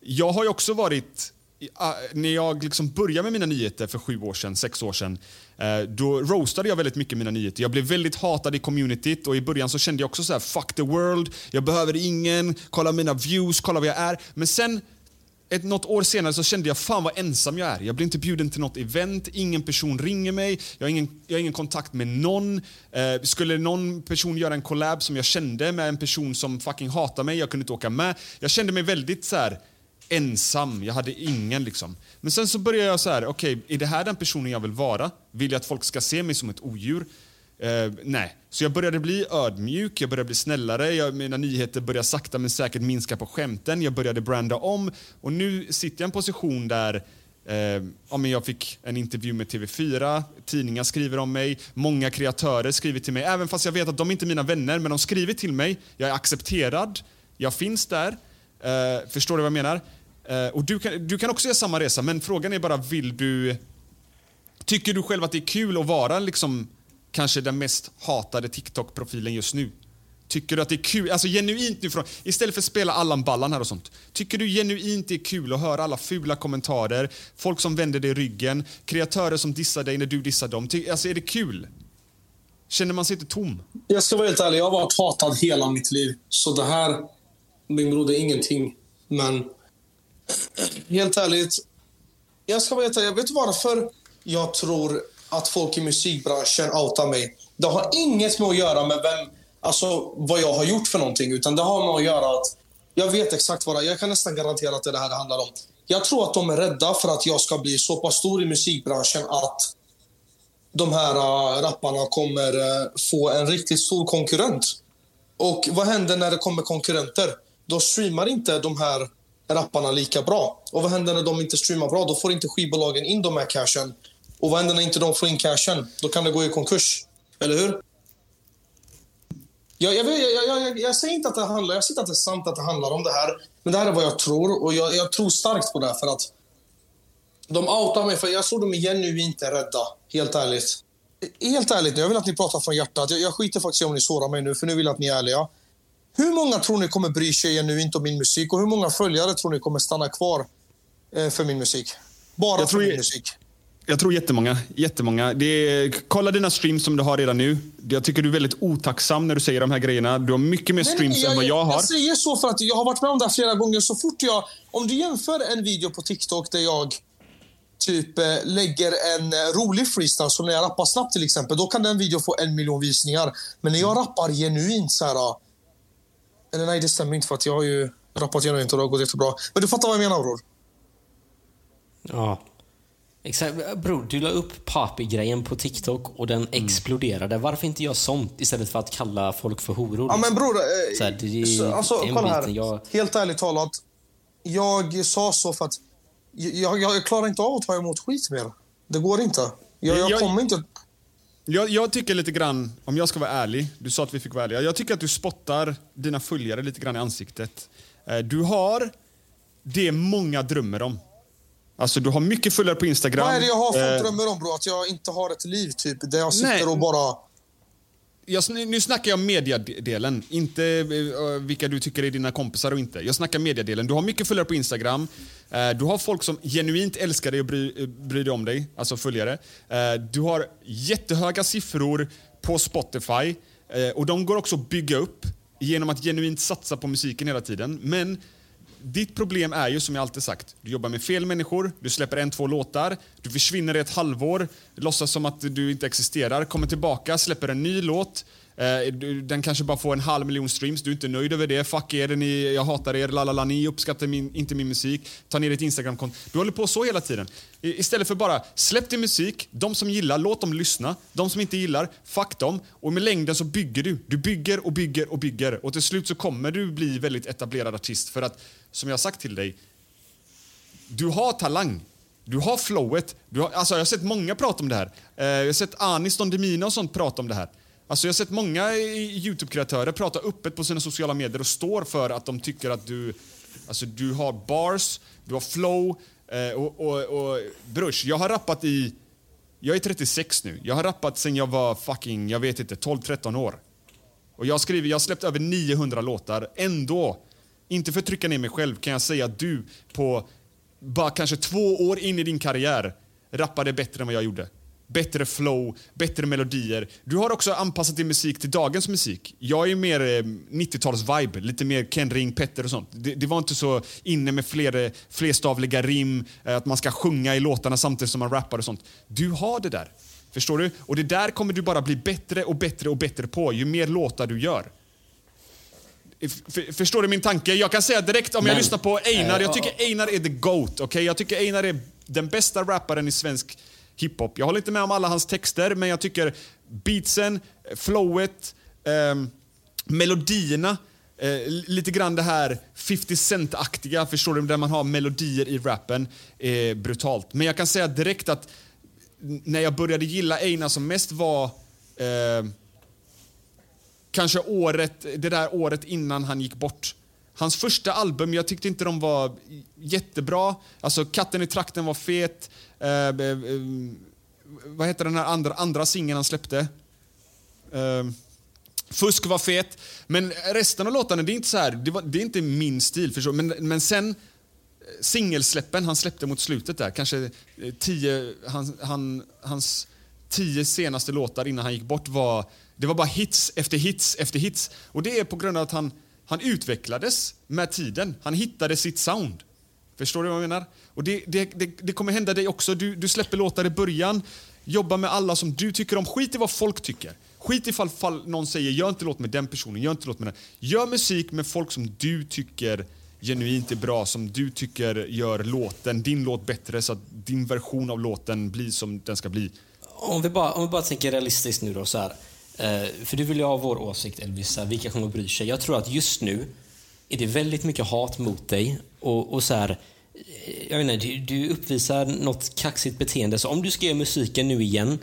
jag har ju också varit Ah, när jag liksom började med mina nyheter för sju år sedan, sex år sedan, eh, då roastade jag väldigt mycket mina nyheter. Jag blev väldigt hatad i communityt och i början så kände jag också så här: fuck the world, jag behöver ingen, kolla mina views, kolla vad jag är. Men sen ett, något år senare så kände jag fan vad ensam jag är. Jag blir inte bjuden till något event, ingen person ringer mig, jag har ingen, jag har ingen kontakt med någon. Eh, skulle någon person göra en collab som jag kände med en person som fucking hatar mig, jag kunde inte åka med. Jag kände mig väldigt så här, ensam, jag hade ingen liksom. Men sen så började jag så här, okej, okay, är det här den personen jag vill vara? Vill jag att folk ska se mig som ett odjur? Eh, nej. Så jag började bli ödmjuk, jag började bli snällare, jag, mina nyheter började sakta men säkert minska på skämten, jag började branda om och nu sitter jag i en position där eh, ja, men jag fick en intervju med TV4, tidningar skriver om mig, många kreatörer skriver till mig, även fast jag vet att de inte är mina vänner, men de skriver till mig, jag är accepterad, jag finns där. Eh, förstår du vad jag menar? Uh, och du kan, du kan också göra samma resa, men frågan är bara, vill du... Tycker du själv att det är kul att vara liksom, kanske den mest hatade TikTok-profilen just nu? Tycker du att det är kul, alltså genuint nu från, istället för att spela Allan Ballan här och sånt. Tycker du genuint det är kul att höra alla fula kommentarer, folk som vänder dig ryggen, kreatörer som dissar dig när du dissar dem? Ty, alltså är det kul? Känner man sig inte tom? Jag ska vara helt ärlig, jag har varit hatad hela mitt liv. Så det här, min bror, det är ingenting. Men helt ärligt. Jag ska veta, jag vet varför jag tror att folk i musikbranschen outar mig. Det har inget med att göra med vem, alltså, vad jag har gjort för någonting. Utan det har med att göra att jag vet exakt vad det är. Jag kan nästan garantera att det är det här det handlar om. Jag tror att de är rädda för att jag ska bli så pass stor i musikbranschen att de här äh, rapparna kommer äh, få en riktigt stor konkurrent. Och vad händer när det kommer konkurrenter? Då streamar inte de här rapparna lika bra. Och vad händer när de inte streamar bra? Då får inte skivbolagen in de här cashen. Och vad händer när inte de får in cashen? Då kan det gå i konkurs. Eller hur? Jag, jag, jag, jag, jag, säger inte att det handlar, jag säger inte att det är sant att det handlar om det här. Men det här är vad jag tror och jag, jag tror starkt på det. här För att de outar mig, för jag tror de är genuint rädda. Helt ärligt. Helt ärligt, jag vill att ni pratar från hjärtat. Jag, jag skiter faktiskt i om ni sårar mig nu, för nu vill jag att ni är ärliga. Hur många tror ni kommer bry sig nu inte om min musik och hur många följare tror ni kommer stanna kvar eh, för min musik? Bara för min musik. Jag tror jättemånga. jättemånga. Det är, kolla dina streams som du har redan nu. Jag tycker du är väldigt otacksam när du säger de här grejerna. Du har mycket mer streams nej, jag, än vad jag har. Jag säger så för att jag har varit med om det här flera gånger. Så fort jag... Om du jämför en video på TikTok där jag typ eh, lägger en eh, rolig freestyle, som när jag rappar snabbt till exempel, då kan den videon få en miljon visningar. Men när jag rappar genuint så här eller nej, det stämmer inte för att jag har ju rappat genuint och det har gått jättebra. Men du fattar vad jag menar bror? Ja. Exakt. Bror, du la upp Papi-grejen på TikTok och den mm. exploderade. Varför inte göra sånt istället för att kalla folk för horor? Ja, men bror. Eh, så här, det, så, alltså, kolla här. Jag... Helt ärligt talat. Jag sa så för att jag, jag, jag klarar inte av att ta emot skit mer. Det går inte. Jag, jag, jag kommer inte... Jag, jag, tycker lite grann, om jag ska vara ärlig, du sa att vi fick vara ärliga. Jag tycker att du spottar dina följare lite grann i ansiktet. Eh, du har det många drömmer om. Alltså du har mycket följare på Instagram. Vad är det jag har för eh, drömmer om bro? Att jag inte har ett liv typ, där jag sitter nej. och bara... jag, nu snackar jag mediadelen, inte uh, vilka du tycker är dina kompisar och inte. Jag snackar mediadelen. Du har mycket följare på Instagram. Eh, du har folk som genuint älskar dig och bryr, eh, bryr dig om dig, alltså följare. Eh, du har jättehöga siffror på Spotify och de går också att bygga upp genom att genuint satsa på musiken hela tiden. Men ditt problem är ju som jag alltid sagt, du jobbar med fel människor, du släpper en, två låtar, du försvinner i ett halvår, låtsas som att du inte existerar, kommer tillbaka, släpper en ny låt, Eh, den kanske bara får en halv miljon streams, du är inte nöjd över det. Fuck er, ni, jag hatar er, lalala, ni uppskattar min, inte min musik. Ta ner ditt Instagramkonto. Du håller på så hela tiden. Istället för bara, släpp din musik, de som gillar, låt dem lyssna. De som inte gillar, fuck dem. Och med längden så bygger du. Du bygger och bygger och bygger. Och till slut så kommer du bli väldigt etablerad artist. För att, som jag har sagt till dig, du har talang. Du har flowet. Du har, alltså jag har sett många prata om det här. Eh, jag har sett Anis Don Demina och sånt prata om det här. Alltså jag har sett många eh, Youtube-kreatörer prata öppet på sina sociala medier och står för att de tycker att du, alltså du har bars, du har flow eh, och, och, och brush. Jag har rappat i, jag är 36 nu. Jag har rappat sen jag var fucking, jag vet inte, 12-13 år. Och jag har skrivit, jag har släppt över 900 låtar. Ändå, inte för att trycka ner mig själv, kan jag säga att du på bara kanske två år in i din karriär rappade bättre än vad jag gjorde bättre flow, bättre melodier. Du har också anpassat din musik till dagens musik. Jag är mer 90-tals-vibe, eh, lite mer Ken Ring, Petter och sånt. Det, det var inte så inne med fler, flerstavliga rim, eh, att man ska sjunga i låtarna samtidigt som man rappar och sånt. Du har det där. Förstår du? Och det där kommer du bara bli bättre och bättre och bättre på ju mer låtar du gör. Förstår du min tanke? Jag kan säga direkt om Men, jag lyssnar på Einar, jag tycker Einar är the GOAT. Okay? Jag tycker Einar är den bästa rapparen i svensk hiphop. Jag håller inte med om alla hans texter, men jag tycker beatsen, flowet, eh, melodierna, eh, lite grann det här 50 Cent-aktiga, förstår du? Där man har melodier i rappen, Eh, brutalt. Men jag kan säga direkt att när jag började gilla Einar som mest var eh, kanske året, det där året innan han gick bort. Hans första album, jag tyckte inte de var jättebra. Alltså Katten i trakten var fet. Eh, eh, vad heter den här andra, andra singeln han släppte? Eh, Fusk var fet. Men resten av låtarna, det är inte så här, det, var, det är inte min stil. Förstå. Men, men sen eh, singelsläppen han släppte mot slutet där, kanske eh, tio, han, han, hans tio senaste låtar innan han gick bort var, det var bara hits efter hits efter hits. Och det är på grund av att han han utvecklades med tiden. Han hittade sitt sound. Förstår du vad jag menar? Och det, det, det, det kommer hända dig också. Du, du släpper låtar i början, jobba med alla som du tycker om. Skit i vad folk tycker. Skit ifall fall någon säger gör inte låt med den personen, gör inte låt med den. Gör musik med folk som du tycker genuint är bra, som du tycker gör låten, din låt bättre så att din version av låten blir som den ska bli. Om vi bara, om vi bara tänker realistiskt nu då så här. Eh, för du vill ju ha vår åsikt Elvisa, vilka kommer att bry sig? Jag tror att just nu är det väldigt mycket hat mot dig och, och så här, eh, jag vet inte, du, du uppvisar något kaxigt beteende. Så om du ska göra musiken nu igen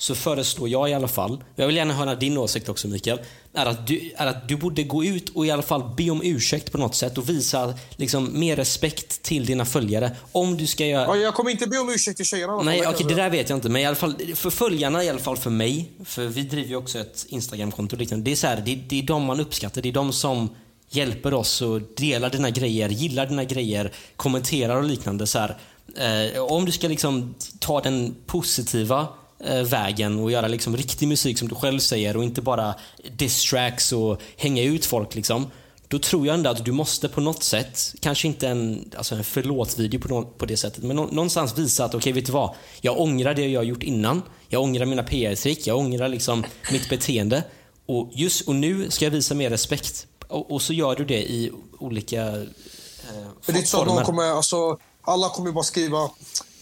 så föreslår jag i alla fall, jag vill gärna höra din åsikt också Mikael, är att du, är att du borde gå ut och i alla fall be om ursäkt på något sätt och visa liksom, mer respekt till dina följare. Om du ska göra... Ja, jag kommer inte be om ursäkt till tjejerna. Nej, okej, okay, det där vet jag inte. Men i alla fall för följarna, i alla fall för mig, för vi driver ju också ett Instagramkonto liknande. Det är så här, det, det är de man uppskattar. Det är de som hjälper oss och delar dina grejer, gillar dina grejer, kommenterar och liknande. Så här, eh, om du ska liksom ta den positiva vägen och göra liksom riktig musik som du själv säger och inte bara distracks och hänga ut folk. Liksom. Då tror jag ändå att du måste på något sätt, kanske inte en, alltså en förlåt-video på, på det sättet, men någonstans visa att okej, okay, vet du vad? Jag ångrar det jag har gjort innan. Jag ångrar mina PR-trick, jag ångrar liksom mitt beteende. Och, just, och nu ska jag visa mer respekt. Och, och så gör du det i olika eh, det är så att någon kommer, alltså, alla kommer bara skriva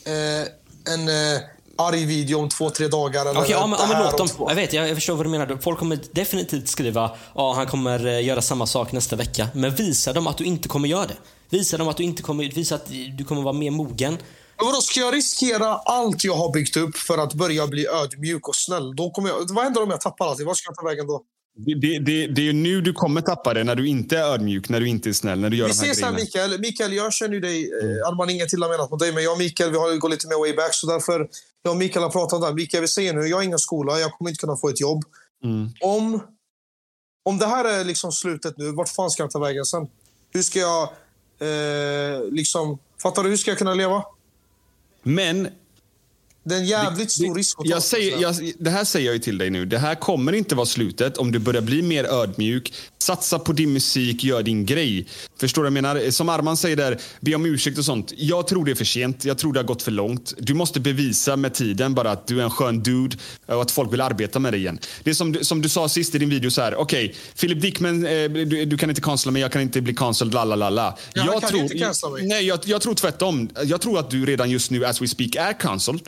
eh, en eh, arg video om två, tre dagar. Okej, okay, ja, men, ja, men låt dem. Jag vet, jag, förstår vad du menar. Folk kommer definitivt skriva ja, han kommer eh, göra samma sak nästa vecka. Men visa dem att du inte kommer göra det. Visa dem att du inte kommer, visa att du kommer vara mer mogen. Men vadå, ska jag riskera allt jag har byggt upp för att börja bli ödmjuk och snäll? Då kommer jag, vad händer om jag tappar allt? Vad ska jag ta vägen då? Det, det, det, det är nu du kommer tappa det, när du inte är ödmjuk, när du inte är snäll, när du gör vi de här ses här, Mikael. Mikael, jag känner ju dig. Mm. Arman, inget till menat mot dig, men jag och Mikael vi har gått lite mer way back. Så därför, jag och Mikael har pratat där. Mikael, vi säger nu, jag har ingen skola, jag kommer inte kunna få ett jobb. Om, om det här är liksom slutet nu, vart fan ska jag ta vägen sen? Hur ska jag... Eh, liksom, fattar du? Hur ska jag kunna leva? Men Det är en jävligt stor risk att ta. jag säger, jag, det här säger jag ju till dig nu. Det här kommer inte vara slutet om du börjar bli mer ödmjuk. Satsa på din musik, gör din grej. Förstår du vad jag menar? Som Arman säger där, be om ursäkt och sånt. Jag tror det är för sent. Jag tror det har gått för långt. Du måste bevisa med tiden bara att du är en skön dude och att folk vill arbeta med dig igen. Det är som, du- som du sa sist i din video så här. Okej, Philip Dickman, eh, du, du kan inte cancella mig, jag kan inte bli cancelled, la la la la. Ja, jag kan inte. Nej, jag, jag tror tvärtom. Jag tror att du redan just nu, as we speak, är cancelled.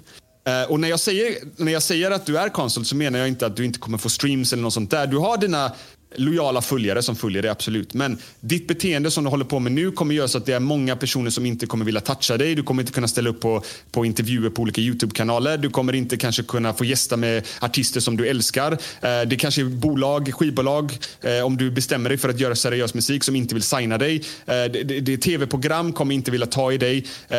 Eh, och när jag, säger, när jag säger att du är konsult så menar jag inte att du inte kommer få streams eller något sånt där. Du har dina lojala följare som följer dig, absolut. Men ditt beteende som du håller på med nu kommer göra så att det är många personer som inte kommer vilja toucha dig. Du kommer inte kunna ställa upp på, på intervjuer på olika YouTube-kanaler. Du kommer inte kanske kunna få gästa med artister som du älskar. Eh, det kanske är bolag, skivbolag, eh, om du bestämmer dig för att göra seriös musik som inte vill signa dig. Eh, det, det, det tv-program kommer inte vilja ta i dig. Eh,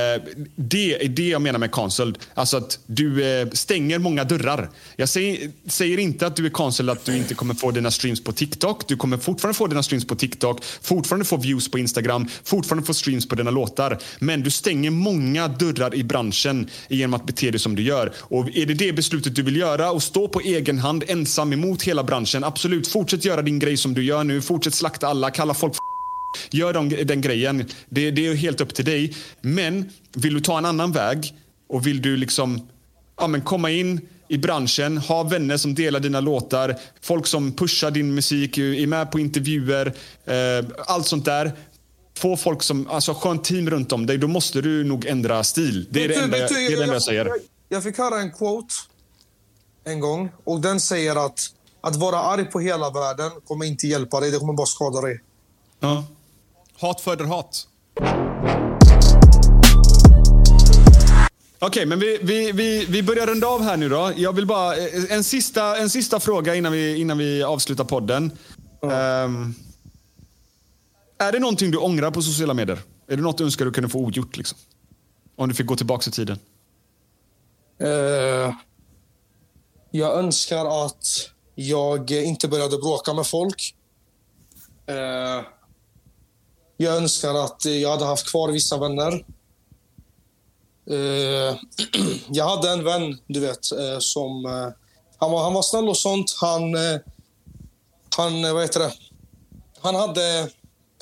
det är det jag menar med cancelled. Alltså att du eh, stänger många dörrar. Jag säger, säger inte att du är cancelled att du inte kommer få dina streams på TikTok. Du kommer fortfarande få dina streams på TikTok, fortfarande få views på Instagram, fortfarande få streams på dina låtar. Men du stänger många dörrar i branschen genom att bete dig som du gör. Och är det det beslutet du vill göra och stå på egen hand ensam emot hela branschen, absolut, fortsätt göra din grej som du gör nu. Fortsätt slakta alla, kalla folk Gör de, den grejen. Det, det är helt upp till dig. Men vill du ta en annan väg och vill du liksom ja, men komma in i branschen, ha vänner som delar dina låtar, folk som pushar din musik, är med på intervjuer, eh, allt sånt där. Få folk som, alltså skönt team runt om dig, då måste du nog ändra stil. Det är det enda, det är det enda jag säger. Jag fick höra en quote en gång och den säger att att vara arg på hela världen kommer inte hjälpa dig, det kommer bara skada dig. Ja. Hat föder hat. Okej, men vi, vi, vi, vi börjar runda av här nu då. Jag vill bara, eh, en sista, en sista fråga innan vi, innan vi avslutar podden. Ehm, är det någonting du ångrar på sociala medier? Är det något du önskar du kunde få ogjort? Liksom? Om du fick gå tillbaka i tiden. Eh, jag önskar att jag inte började bråka med folk. Eh, jag önskar att jag hade haft kvar vissa vänner. Eh, jag hade en vän, du vet, eh, som... Eh, han, var, han var snäll och sånt. Han... Eh, han, eh, vad heter det? Han hade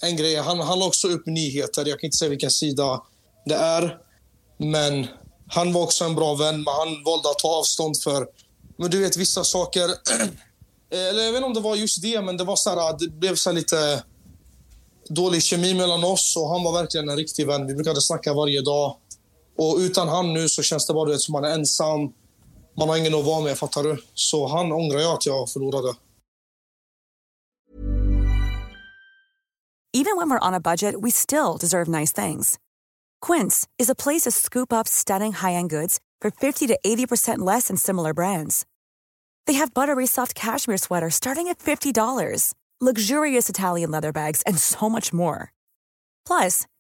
en grej. Han, han la också upp nyheter. Jag kan inte säga vilken sida det är. Men han var också en bra vän, men han valde att ta avstånd för... Men du vet, vissa saker... Eh, eller jag vet inte om det var just det, men det var så här, ah, det blev så här lite dålig kemi mellan oss och han var verkligen en riktig vän. Vi brukade snacka varje dag. Och utan han nu så känns det bara vet, som man är ensam. Man har ingen att vara med, fattar du? Så han ångrar jag att jag förlorade. Even when we're on a budget, we still deserve nice things. Quince is a place to scoop up stunning high-end goods for 50 to 80% less than similar brands. They have buttery soft cashmere sweaters starting at $50, luxurious Italian leather bags, and so much more. Plus,